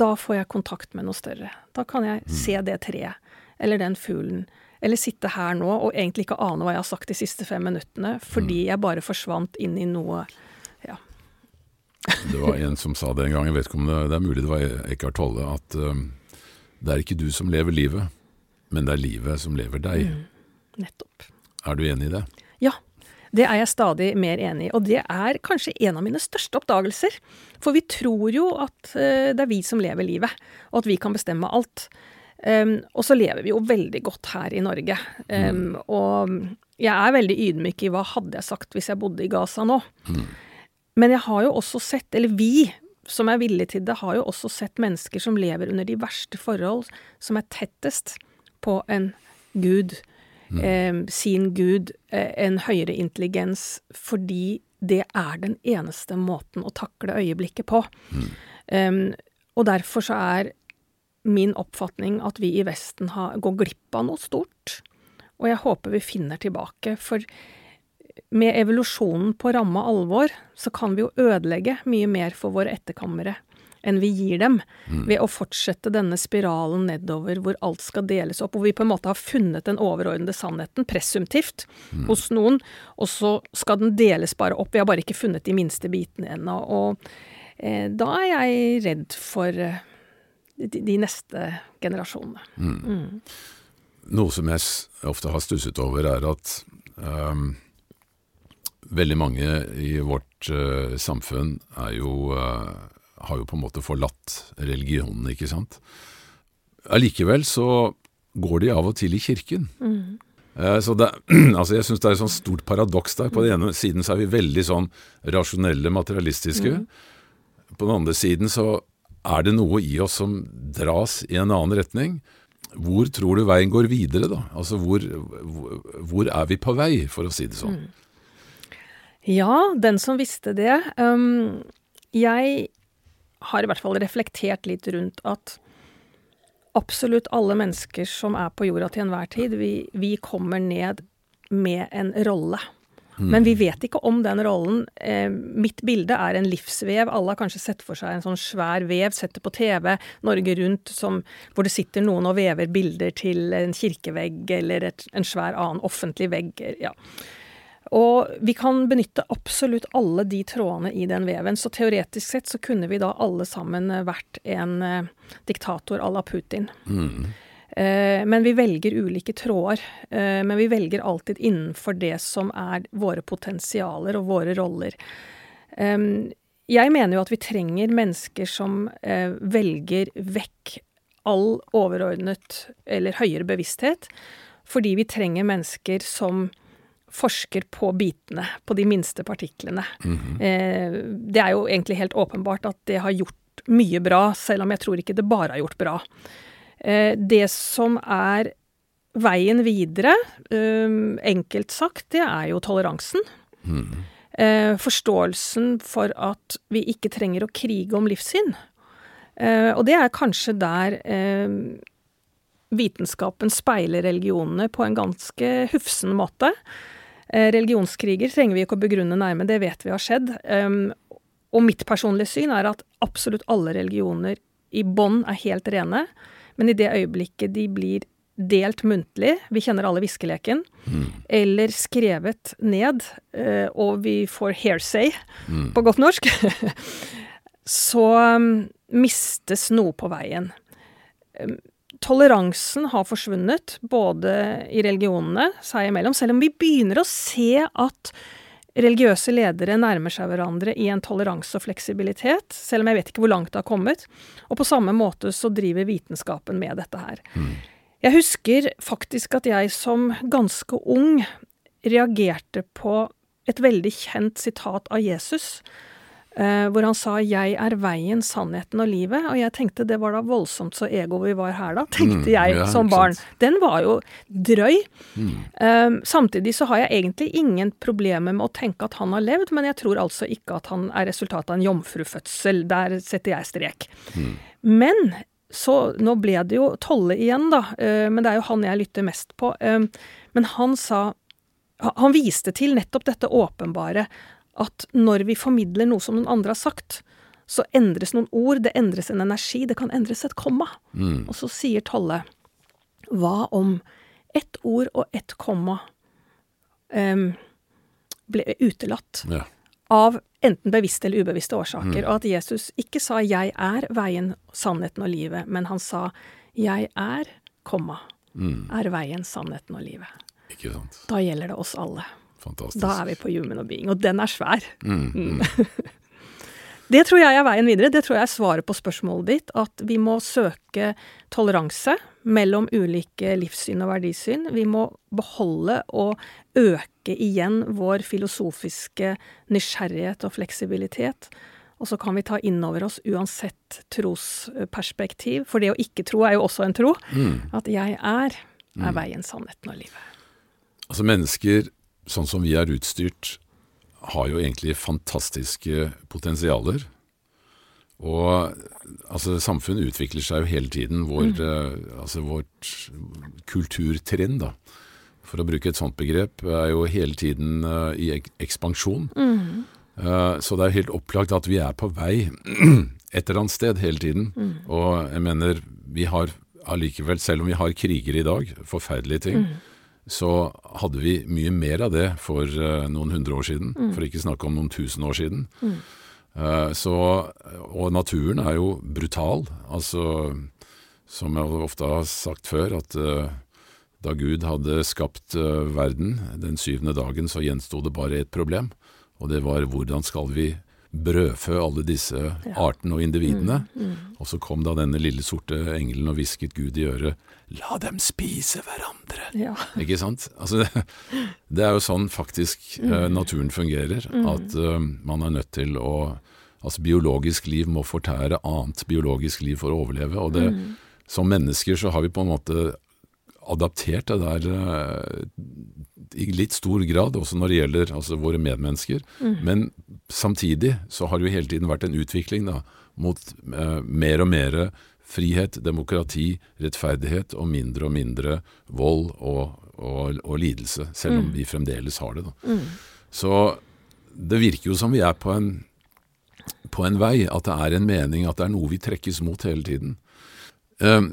da får jeg kontakt med noe større. Da kan jeg se det treet, eller den fuglen, eller sitte her nå og egentlig ikke ane hva jeg har sagt de siste fem minuttene, fordi jeg bare forsvant inn i noe Ja. Det var en som sa det en gang, jeg vet ikke om det, det er mulig det var Eckhart Tolle, at um, det er ikke du som lever livet, men det er livet som lever deg. Nettopp. Er du enig i det? Ja, det er jeg stadig mer enig i, og det er kanskje en av mine største oppdagelser. For vi tror jo at eh, det er vi som lever livet, og at vi kan bestemme alt. Um, og så lever vi jo veldig godt her i Norge. Um, Og jeg er veldig ydmyk i hva hadde jeg sagt hvis jeg bodde i Gaza nå. Men jeg har jo også sett, eller vi som er villig til det, har jo også sett mennesker som lever under de verste forhold, som er tettest på en gud eh, sin gud, eh, en høyere intelligens, fordi det er den eneste måten å takle øyeblikket på. Um, og derfor så er min oppfatning at vi i Vesten har, går glipp av noe stort. Og jeg håper vi finner tilbake, for med evolusjonen på ramme alvor, så kan vi jo ødelegge mye mer for våre etterkommere enn vi gir dem, ved å fortsette denne spiralen nedover hvor alt skal deles opp, hvor vi på en måte har funnet den overordnede sannheten, presumptivt, hos noen, og så skal den deles bare opp. Vi har bare ikke funnet de minste bitene ennå. Og eh, da er jeg redd for eh, de, de neste generasjonene. Mm. Noe som jeg ofte har stusset over, er at ehm, veldig mange i vårt uh, samfunn er jo, uh, har jo på en måte forlatt religionen, ikke sant. Allikevel så går de av og til i kirken. Eh, Så det, altså jeg syns det er et sånt stort paradoks der. På den ene siden så er vi veldig sånn rasjonelle, materialistiske. På den andre siden så er det noe i oss som dras i en annen retning. Hvor tror du veien går videre, da? Altså hvor, hvor, hvor er vi på vei, for å si det sånn? Ja, den som visste det. Um, jeg har i hvert fall reflektert litt rundt at absolutt alle mennesker som er på jorda til enhver tid, vi, vi kommer ned med en rolle. Men vi vet ikke om den rollen. Eh, mitt bilde er en livsvev. Alle har kanskje sett for seg en sånn svær vev, sett det på TV, Norge Rundt, som, hvor det sitter noen og vever bilder til en kirkevegg eller et, en svær annen offentlig vegg. Ja. Og vi kan benytte absolutt alle de trådene i den veven. Så teoretisk sett så kunne vi da alle sammen vært en eh, diktator à la Putin. Eh, men vi velger ulike tråder. Eh, men vi velger alltid innenfor det som er våre potensialer og våre roller. Jeg mener jo at vi trenger mennesker som eh, velger vekk all overordnet eller høyere bevissthet, fordi vi trenger mennesker som forsker på bitene, på de minste partiklene. eh, det er jo egentlig helt åpenbart at det har gjort mye bra, selv om jeg tror ikke det bare har gjort bra. Eh, det som er veien videre, eh, enkelt sagt, det er jo toleransen. Eh, forståelsen for at vi ikke trenger å krige om livssyn. Eh, og det er kanskje der vitenskapen speiler religionene på en ganske hufsen måte. Eh, religionskriger trenger vi ikke å begrunne nærme, det vet vi har skjedd. Um, og mitt personlige syn er at absolutt alle religioner i bånn er helt rene, men i det øyeblikket de blir delt muntlig, vi kjenner alle viskeleken, eller skrevet ned, eh, og vi får hairsay på godt norsk, så um, mistes noe på veien. Toleransen har forsvunnet, både i religionene seg imellom, selv om vi begynner å se at religiøse ledere nærmer seg hverandre i en toleranse og fleksibilitet, selv om jeg vet ikke hvor langt det har kommet. Og på samme måte så driver vitenskapen med dette her. Jeg husker faktisk at jeg som ganske ung reagerte på et veldig kjent sitat av Jesus, hvor han sa 'Jeg er veien, sannheten og livet'. Og jeg tenkte det var da voldsomt så ego vi var her da, tenkte Mm, jeg ja, som barn. Den var jo drøy. Um, samtidig så har jeg egentlig ingen problemer med å tenke at han har levd, men jeg tror altså ikke at han er resultatet av en jomfrufødsel. Der setter jeg strek. Men så nå ble det jo Tolle igjen, da, Uh, men det er jo han jeg lytter mest på. Um, men han sa Han viste til nettopp dette åpenbare, at når vi formidler noe som noen andre har sagt, så endres noen ord, det endres en energi, det kan endres et komma. Og så sier Tolle hva om ett ord og ett komma um, ble utelatt Ja. av enten bevisste eller ubevisste årsaker, og at Jesus ikke sa 'jeg er veien, sannheten og livet', men han sa 'jeg er, komma, er veien, sannheten og livet'. Da gjelder det oss alle. Fantastisk. Da er vi på human og being, og den er svær. Mm, mm. Det tror jeg er veien videre. Det tror jeg er svaret på spørsmålet ditt. At vi må søke toleranse mellom ulike livssyn og verdisyn. Vi må beholde og øke igjen vår filosofiske nysgjerrighet og fleksibilitet. Og så kan vi ta inn over oss uansett trosperspektiv, for det å ikke tro er jo også en tro. At jeg er, er veien, sannheten og livet. Altså Mennesker, sånn som vi er utstyrt, har jo egentlig fantastiske potensialer. Og altså, samfunnet utvikler seg jo hele tiden. Vår, eh, altså, vårt kulturtrinn, da. for å bruke et sånt begrep, er jo hele tiden uh, i ek ekspansjon. Mm. Uh, så det er helt opplagt at vi er på vei et eller annet sted hele tiden. Mm. Og jeg mener, vi har allikevel, selv om vi har kriger i dag, forferdelige ting, Mm. Så hadde vi mye mer av det for uh, noen hundre år siden. Mm. For ikke snakke om noen tusen år siden. Uh, så, og naturen er jo brutal. Altså, som jeg ofte har sagt før, at uh, da Gud hadde skapt verden den syvende dagen, så gjensto det bare ett problem. Og det var hvordan skal vi brødfø alle disse artene og individene? Og så kom da denne lille sorte engelen og hvisket Gud i øret La dem spise hverandre! Ja. Ikke sant? Altså, det, det er jo sånn faktisk eh, naturen fungerer. At eh, man er nødt til å Altså biologisk liv må fortære annet biologisk liv for å overleve. Og det, som mennesker så har vi på en måte adaptert det der eh, i litt stor grad, også når det gjelder altså, våre medmennesker. Men samtidig så har det jo hele tiden vært en utvikling da, mot eh, mer og mer frihet, demokrati, rettferdighet og mindre og mindre vold og, og, og lidelse, selv om vi fremdeles har det. Da. Så det virker jo som vi er på en, på en vei, at det er en mening, at det er noe vi trekkes mot hele tiden. Um,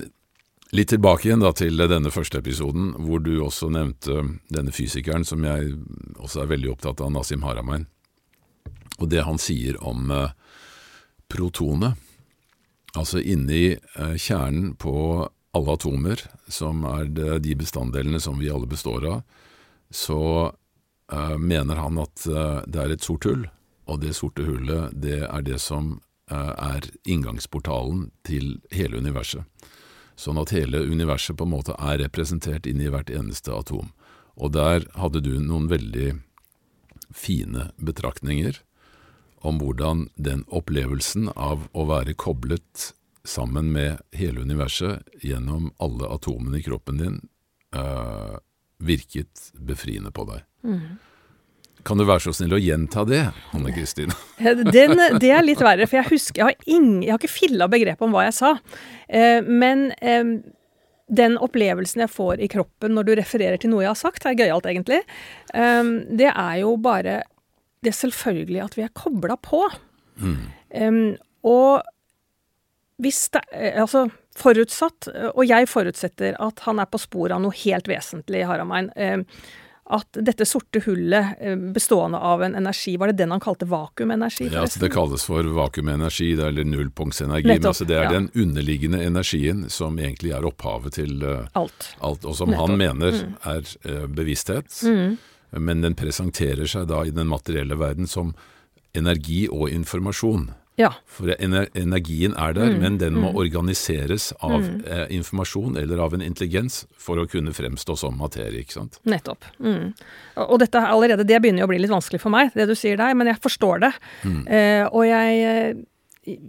litt tilbake igjen da til denne første episoden, hvor du også nevnte denne fysikeren som jeg også er veldig opptatt av, Nasim Haramein, og det han sier om uh, protonet. Altså inni eh, kjernen på alle atomer, som er de bestanddelene som vi alle består av, så eh, mener han at eh, det er et sort hull, og det sorte hullet det er det som eh, er inngangsportalen til hele universet. Sånn at hele universet på en måte er representert inni hvert eneste atom. Og der hadde du noen veldig fine betraktninger om hvordan den opplevelsen av å være koblet sammen med hele universet gjennom alle atomene i kroppen din eh, virket befriende på deg. Kan du være så snill å gjenta det, Hanne Kristin? Det er litt verre, for jeg husker Jeg har, ingen, jeg har ikke filla begrepet om hva jeg sa. Eh, men eh, den opplevelsen jeg får i kroppen når du refererer til noe jeg har sagt, er gøyalt, egentlig. Eh, det er jo bare det selvfølgelige at vi er kobla på. Eh, og hvis det Altså, forutsatt, og jeg forutsetter at han er på sporet av noe helt vesentlig, Haramein. Eh, at dette sorte hullet eh, bestående av en energi, var det den han kalte vakuumenergi? Ja, altså Det kalles for vakuumenergi eller nullpunktsenergi. Men altså det er ja. den underliggende energien som egentlig er opphavet til eh, Alt. alt, og som han mener er eh, bevissthet. Men den presenterer seg da i den materielle verden som energi og informasjon. Ja. For energien er der, men den må organiseres av eh, informasjon eller av en intelligens for å kunne fremstå som materie. ikke sant? Nettopp. Mm. Og dette er allerede, det begynner jo å bli litt vanskelig for meg, det du sier der, men jeg forstår det. Eh, og jeg eh,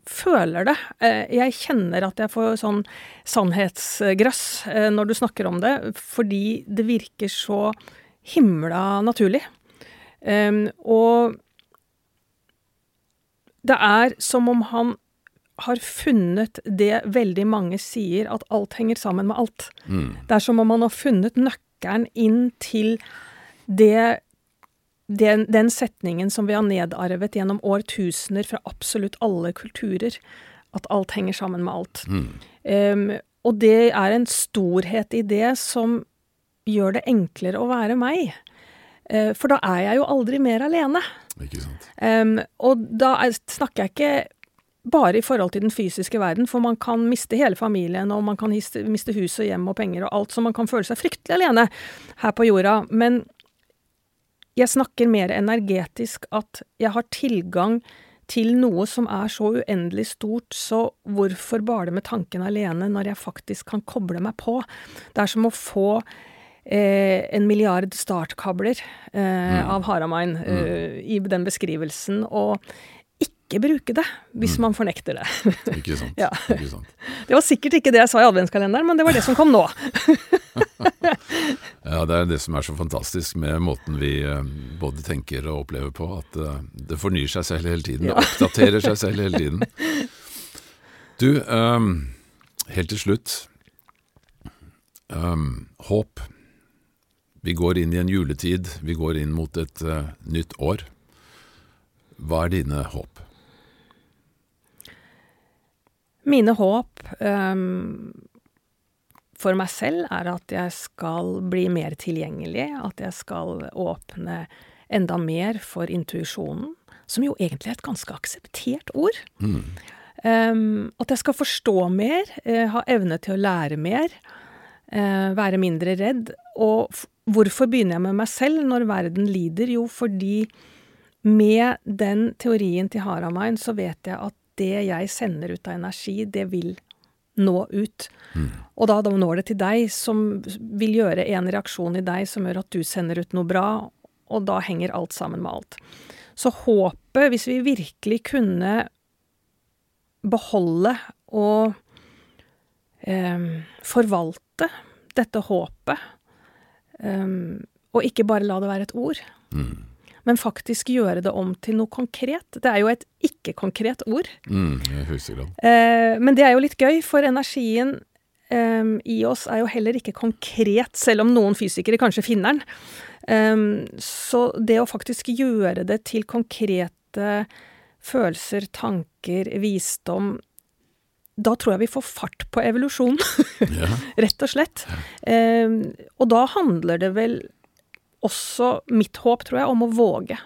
føler det. Eh, jeg kjenner at jeg får sånn sannhetsgrøss eh, når du snakker om det, fordi det virker så himla naturlig. Em, og det er som om han har funnet det veldig mange sier, at alt henger sammen med alt. Det er som om han har funnet nøkkelen inn til det den, den setningen som vi har nedarvet gjennom årtusener fra absolutt alle kulturer, at alt henger sammen med alt. Em, og det er en storhet i det som gjør det enklere å være meg. Uh, for da er jeg jo aldri mer alene. Ikke sant? Um, og da er, snakker jeg ikke bare i forhold til den fysiske verden, for man kan miste hele familien, og man kan miste hus og hjem og penger og alt, så man kan føle seg fryktelig alene her på jorda. Men jeg snakker mer energetisk at jeg har tilgang til noe som er så uendelig stort, så hvorfor bale med tanken alene når jeg faktisk kan koble meg på? Det er som å få eh, en milliard startkabler eh, av Haramein eh, i den beskrivelsen, og ikke bruke det hvis man fornekter det. Ikke sant? Ja. Ikke sant? Det var sikkert ikke det jeg sa i adventskalenderen, men det var det som kom nå. Ja, det er det som er så fantastisk med måten vi eh, både tenker og opplever på, at eh, det fornyer seg selv hele tiden. Det oppdaterer seg selv hele tiden. Du, ehm, helt til slutt. ehm, håp. Vi går inn i en juletid, vi går inn mot et uh, nytt år. Hva er dine håp? Mine håp um, for meg selv er at jeg skal bli mer tilgjengelig, at jeg skal åpne enda mer for intuisjonen, som jo egentlig er et ganske akseptert ord. Mm. Um, at jeg skal forstå mer, uh, ha evne til å lære mer, være mindre redd. Og hvorfor begynner jeg med meg selv når verden lider? Jo, fordi med den teorien til Haramein så vet jeg at det jeg sender ut av energi, det vil nå ut. Mm. Og da, da, når det til deg, som vil gjøre en reaksjon i deg som gjør at du sender ut noe bra, og da henger alt sammen med alt. Så håpet, hvis vi virkelig kunne beholde og eh, forvalte dette håpet, um, og ikke bare la det være et ord, mm men faktisk gjøre det om til noe konkret. Det er jo et ikke-konkret ord. Mm, jeg. Eh, men det er jo litt gøy, for energien um, i oss er jo heller ikke konkret, selv om noen fysikere kanskje finner den. Um, så det å faktisk gjøre det til konkrete følelser, tanker, visdom da tror jeg vi får fart på evolusjonen, ja. rett og slett. Ja. Eh, og da handler det vel også mitt håp, tror jeg, om å våge.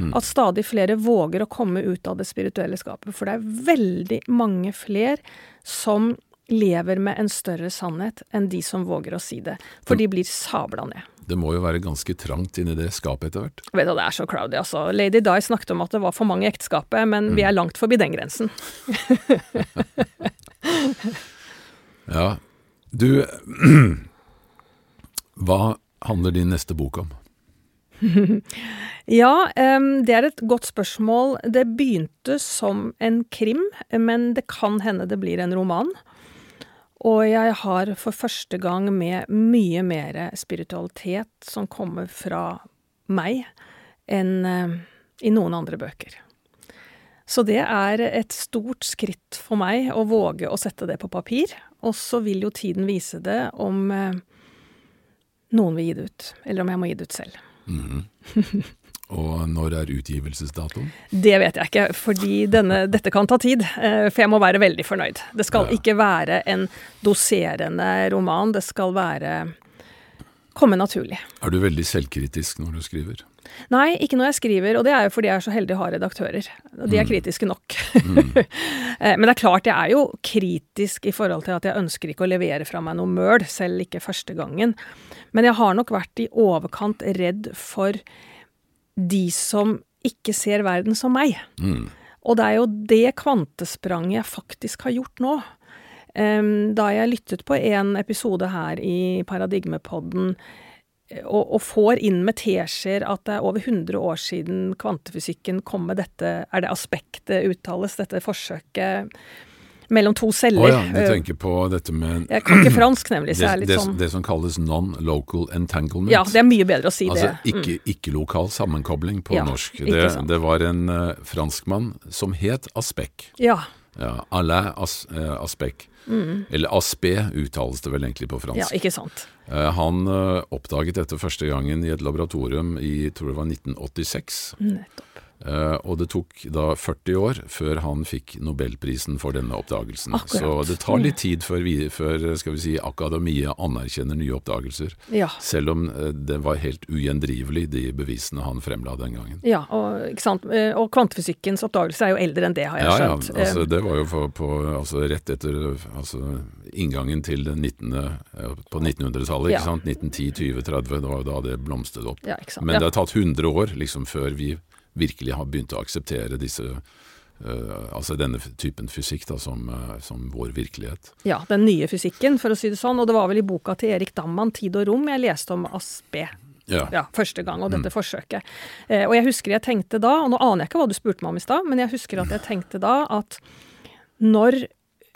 Mm. At stadig flere våger å komme ut av det spirituelle skapet. For det er veldig mange flere som lever med en større sannhet enn de som våger å si det. For de blir sabla ned. Det må jo være ganske trangt inni det skapet etter hvert? Vet du, Det er så crowdy, altså. Lady Di snakket om at det var for mange i ekteskapet, men mm. vi er langt forbi den grensen. ja. Du Hva handler din neste bok om? ja, det er et godt spørsmål. Det begynte som en krim, men det kan hende det blir en roman. Og jeg har for første gang med mye mer spiritualitet som kommer fra meg, enn uh, i noen andre bøker. Så det er et stort skritt for meg å våge å sette det på papir. Og så vil jo tiden vise det om uh, noen vil gi det ut, eller om jeg må gi det ut selv. Mm. Og når er utgivelsesdatoen? Det vet jeg ikke, fordi denne, dette kan ta tid. Eh, for jeg må være veldig fornøyd. Det skal ja. ikke være en doserende roman, det skal være komme naturlig. Er du veldig selvkritisk når du skriver? Nei, ikke når jeg skriver, og det er jo fordi jeg er så heldig å ha redaktører. Og de er mm. kritiske nok. Mm. Eh, men det er klart, jeg er jo kritisk i forhold til at jeg ønsker ikke å levere fra meg noe møl, selv ikke første gangen. Men jeg har nok vært i overkant redd for de som ikke ser verden som meg. Mm. Og det er jo det kvantespranget jeg faktisk har gjort nå. da jeg lyttet på en episode her i Paradigmepodden og, og, får inn med teskjeer at det er over 100 år siden kvantefysikken kom med dette Er det aspektet uttales, dette forsøket mellom to celler? Å oh ja, du tenker på dette med Jeg kan ikke fransk, nemlig. så det, er litt sånn Det som kalles non-local entanglement. Ja, det er mye bedre å si altså, det. Altså ikke-lokal ikke sammenkobling på ja, norsk. Det, det, var en uh, franskmann som het Aspek. Ja. ja Alain As, uh, Aspek. Mm. Eller Aspé uttales det vel egentlig på fransk. Ja, ikke sant. Uh, han oppdaget dette første gangen i et laboratorium i tror det var 1986. Nettopp. Uh, og det tok da 40 år før han fikk nobelprisen for denne oppdagelsen. Akkurat. Så det tar litt tid før, vi, før skal vi si, akademia anerkjenner nye oppdagelser. Ja. Selv om uh, det var helt ugjendrivelig, de bevisene han fremla den gangen. Ja, og, ikke sant? Eh, og kvantefysikkens oppdagelse er jo eldre enn det, har jeg skjønt. Ja, ja. Altså, det var jo på, på, altså, rett etter altså, inngangen til 19, på 1900-tallet. Ja. 1910, 20, 30. Det var jo da det blomstret opp. Ja, Men det har tatt 100 år liksom før vi virkelig har begynt å akseptere disse Uh, altså denne typen fysikk da, som, uh, som, vår virkelighet. Ja, den nye fysikken, for å si det sånn. Og det var vel i boka til Erik Damman, 'Tid og rom', jeg leste om Aspe Ja. ja. første gang, og dette mm. forsøket. Uh, og jeg husker jeg tenkte da, og nå aner jeg ikke hva du spurte meg om i stad, men jeg husker at jeg tenkte da at når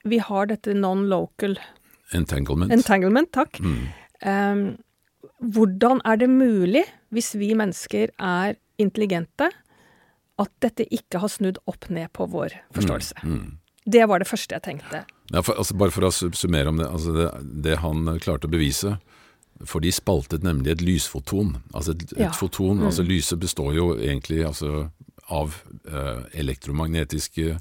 vi har dette non-local Entanglement. Entanglement, takk. Mm. Hvordan er det mulig, hvis vi mennesker er intelligente, at dette ikke har snudd opp ned på vår forståelse. Mm, mm. Det var det første jeg tenkte. Ja, for, altså, bare for å summere om det, altså det, det han klarte å bevise, For de spaltet nemlig et lysfoton. Altså et, et Ja. foton, altså lyset består jo egentlig altså, av eh, elektromagnetiske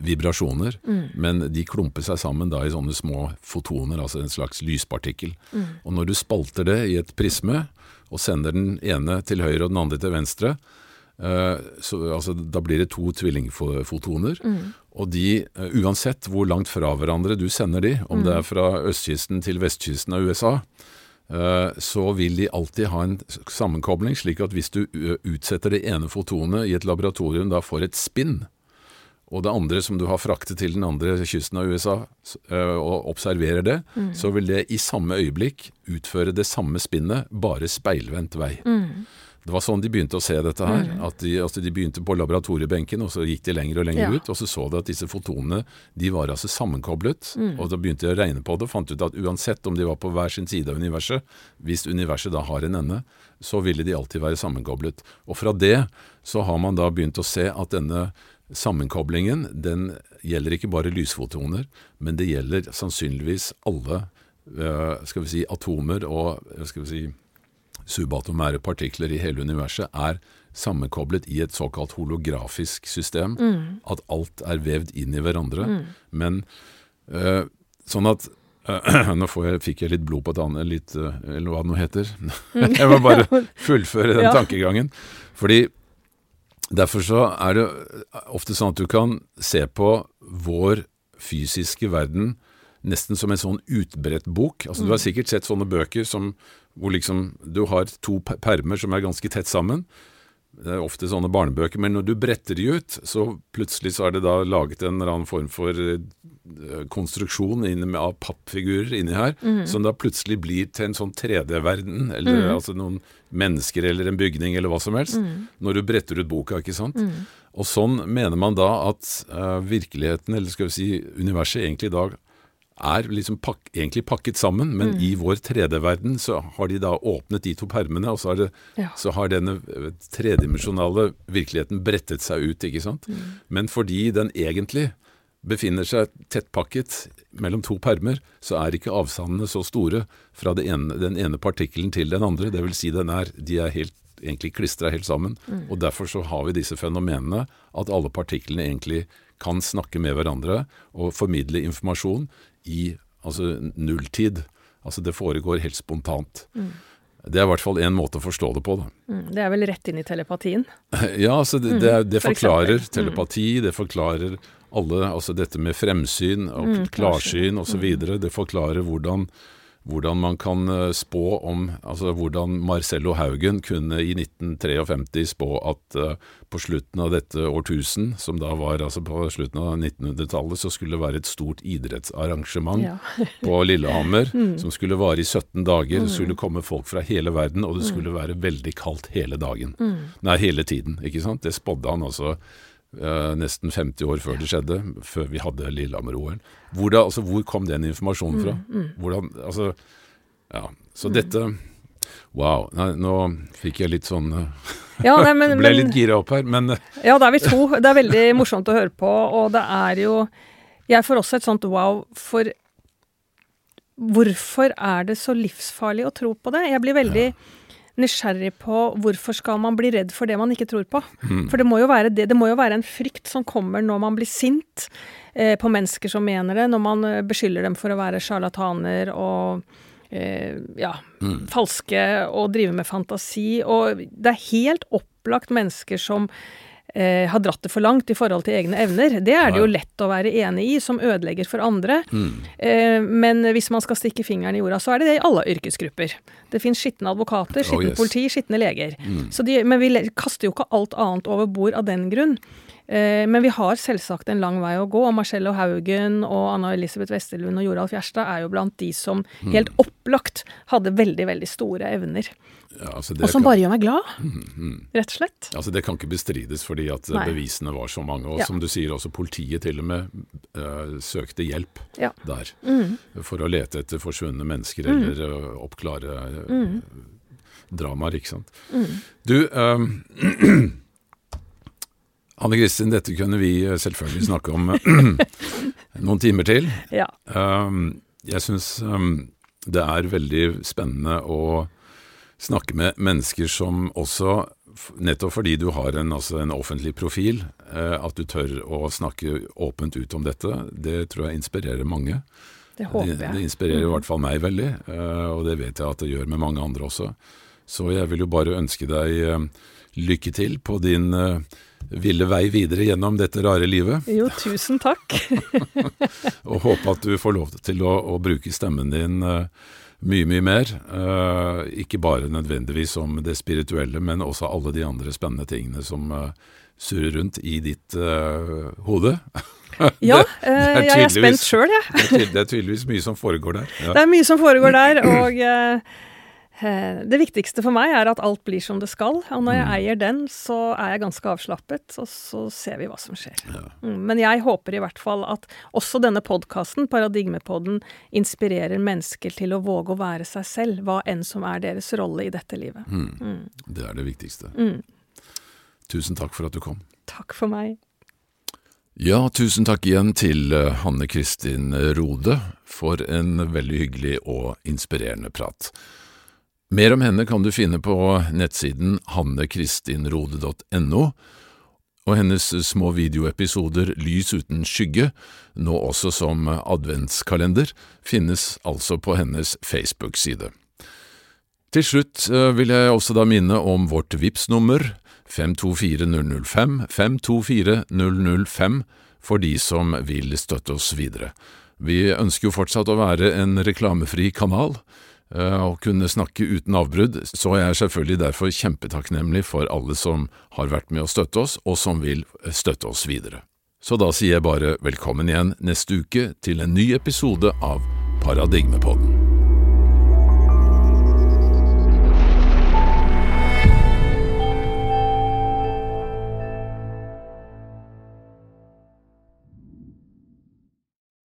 vibrasjoner, men de klumper seg sammen da i sånne små fotoner, altså en slags lyspartikkel. Og når du spalter det i et prisme, og sender den ene til høyre og den andre til venstre, eh, så, altså, da blir det to tvillingfotoner. Og de, eh, uansett hvor langt fra hverandre du sender de, om det er fra østkysten til vestkysten av USA, eh, så vil de alltid ha en sammenkobling, slik at hvis du utsetter det ene fotonet i et laboratorium da får et spinn, og det andre som du har fraktet til den andre kysten av USA, og observerer det, så vil det i samme øyeblikk utføre det samme spinnet, bare speilvendt vei. Det var sånn de begynte å se dette her. At de, altså de begynte på laboratoriebenken, og så gikk de lenger og lenger Ja. ut, og så så de at disse fotonene de var altså sammenkoblet. Og da begynte de å regne på det, og fant ut at uansett om de var på hver sin side av universet, hvis universet da har en ende, så ville de alltid være sammenkoblet. Og fra det så har man da begynt å se at denne sammenkoblingen den gjelder ikke bare lysfotoner, men det gjelder sannsynligvis alle eh, skal vi si, atomer og eh, skal vi si, subatomære partikler i hele universet er sammenkoblet i et såkalt holografisk system. At alt er vevd inn i hverandre. Men eh, sånn at eh, Nå får jeg, fikk jeg litt blod på tannet, litt, eh, eller hva det nå heter. jeg må bare fullføre den Ja. tankegangen. Fordi Derfor så er det ofte sånn at du kan se på vår fysiske verden nesten som en sånn utbredt bok. Altså Du har sikkert sett sånne bøker som, hvor liksom du har to permer som er ganske tett sammen. Det er ofte sånne barnebøker, men når du bretter de ut, så plutselig så er det da laget en eller annen form for eh, konstruksjon av pappfigurer inni her, som da plutselig blir til en sånn 3D-verden, eller altså noen mennesker eller en bygning eller hva som helst, når du bretter ut boka, ikke sant? Og sånn mener man da at uh, virkeligheten, eller skal vi si universet, egentlig i dag er liksom pak egentlig pakket sammen, men i vår 3D-verden så har de da åpnet de to permene, og så har, det, Ja. så har denne eh, tredimensjonale virkeligheten brettet seg ut, ikke sant? Men fordi den egentlig befinner seg tettpakket mellom to permer, så er ikke avstandene så store fra ene, den ene partikkelen til den andre. Det vil si den er, de er helt, egentlig klistra helt sammen. Og derfor så har vi disse fenomenene at alle partiklene egentlig kan snakke med hverandre og formidle informasjon i altså nulltid. Altså det foregår helt spontant. Det er i hvert fall én måte å forstå det på. Da. Mm, Det er vel rett inn i telepatien. Ja, altså det, det, det forklarer for telepati, det forklarer alle, altså dette med fremsyn og Mm, klarsyn osv. Det forklarer hvordan, hvordan man kan eh, spå om Altså hvordan Marcello Haugen kunne i 1953 spå at eh, på slutten av dette årtusen, som da var altså på slutten av 1900-tallet, så skulle det være et stort idrettsarrangement Ja. på Lillehammer som skulle vare i 17 dager. Det skulle komme folk fra hele verden, og det skulle være veldig kaldt hele dagen. Nei, hele tiden, ikke sant? Det spådde han altså eh, nesten 50 år før det skjedde, før vi hadde Lillehammer-OL. Hvor, altså, hvor kom den informasjonen fra? Hvordan, altså, ja, så dette Wow. Nei, nå fikk jeg litt sånn eh, Ja, nei, men, Ble litt gira opp her, men eh, ja, da er vi to. Det er veldig morsomt å høre på, og det er jo Jeg får også et sånt wow for Hvorfor er det så livsfarlig å tro på det? Jeg blir veldig nysgjerrig på hvorfor skal man bli redd for det man ikke tror på. For det må jo være det, det må jo være en frykt som kommer når man blir sint eh, på mennesker som mener det, når man eh, beskylder dem for å være sjarlataner og eh, ja, falske og drive med fantasi. Og det er helt opplagt mennesker som eh, har dratt det for langt i forhold til egne evner. Det er det jo lett å være enig i, som ødelegger for andre. Eh, men hvis man skal stikke fingeren i jorda, så er det det i alle yrkesgrupper. Det fins skitne advokater, Oh, skitne yes. politi, skitne leger. Så de, men vi kaster jo ikke alt annet over bord av den grunn. Eh, men vi har selvsagt en lang vei å gå, og Marcello Haugen og Anna Elisabeth Westerlund og Joralf Gjerstad er jo blant de som helt opplagt hadde veldig, veldig store evner. ja, altså, det Og som kan- bare gjør meg glad, rett og slett. Altså Det kan ikke bestrides fordi at eh, Nei. bevisene var så mange. Og Ja. som du sier, også politiet til og med uh, søkte hjelp Ja. der. Mm. For å lete etter forsvunne mennesker eller uh, oppklare uh, Mm. dramaer, ikke sant. Du, um, Anne Kristin, dette kunne vi eh, selvfølgelig snakke om eh, noen timer til. Ja. Um, jeg syns um, Det er veldig spennende å snakke med mennesker som også, nettopp fordi du har en, altså en offentlig profil, eh, at du tør å snakke åpent ut om dette, det tror jeg inspirerer mange. Det håper jeg. Det, det inspirerer i hvert fall meg veldig, og det vet jeg at det gjør med mange andre også. Så jeg vil jo bare ønske deg lykke til på din ville vei videre gjennom dette rare livet. Jo, tusen takk. og håpe at du får lov til å, å bruke stemmen din mye, mye mer. Uh, ikke bare nødvendigvis om det spirituelle, men også alle de andre spennende tingene som uh, surrer rundt i ditt uh, hode. ja, det, det jeg er spent sjøl, jeg. det, er, det er tydeligvis mye som foregår der. Ja. Det er mye som foregår der, og Eh, det viktigste for meg er at alt blir som det skal. Og når jeg mm. eier den, så er jeg ganske avslappet, og så ser vi hva som skjer. Ja. Mm, men jeg håper i hvert fall at også denne podkasten, Paradigmepodden, inspirerer mennesker til å våge å være seg selv, hva enn som er deres rolle i dette livet. Mm. Mm. Det er det viktigste. Mm. Tusen takk for at du kom. Takk for meg. Ja, tusen takk igjen til eh, Hanne Kristin Rode for en veldig hyggelig og inspirerende prat. Mer om henne kan du finne på nettsiden hannekristinrode.no, og hennes små videoepisoder Lys uten skygge, nå også som adventskalender, finnes altså på hennes Facebook-side. Til slutt eh, vil jeg også da minne om vårt VIPS-nummer 524005 524005 for de som vil støtte oss videre. Vi ønsker jo fortsatt å være en reklamefri kanal, å kunne snakke uten avbrudd, så jeg er selvfølgelig derfor kjempetakknemlig for alle som har vært med å støtte oss, og som vil støtte oss videre. Så da sier jeg bare velkommen igjen neste uke til en ny episode av Paradigmepodden.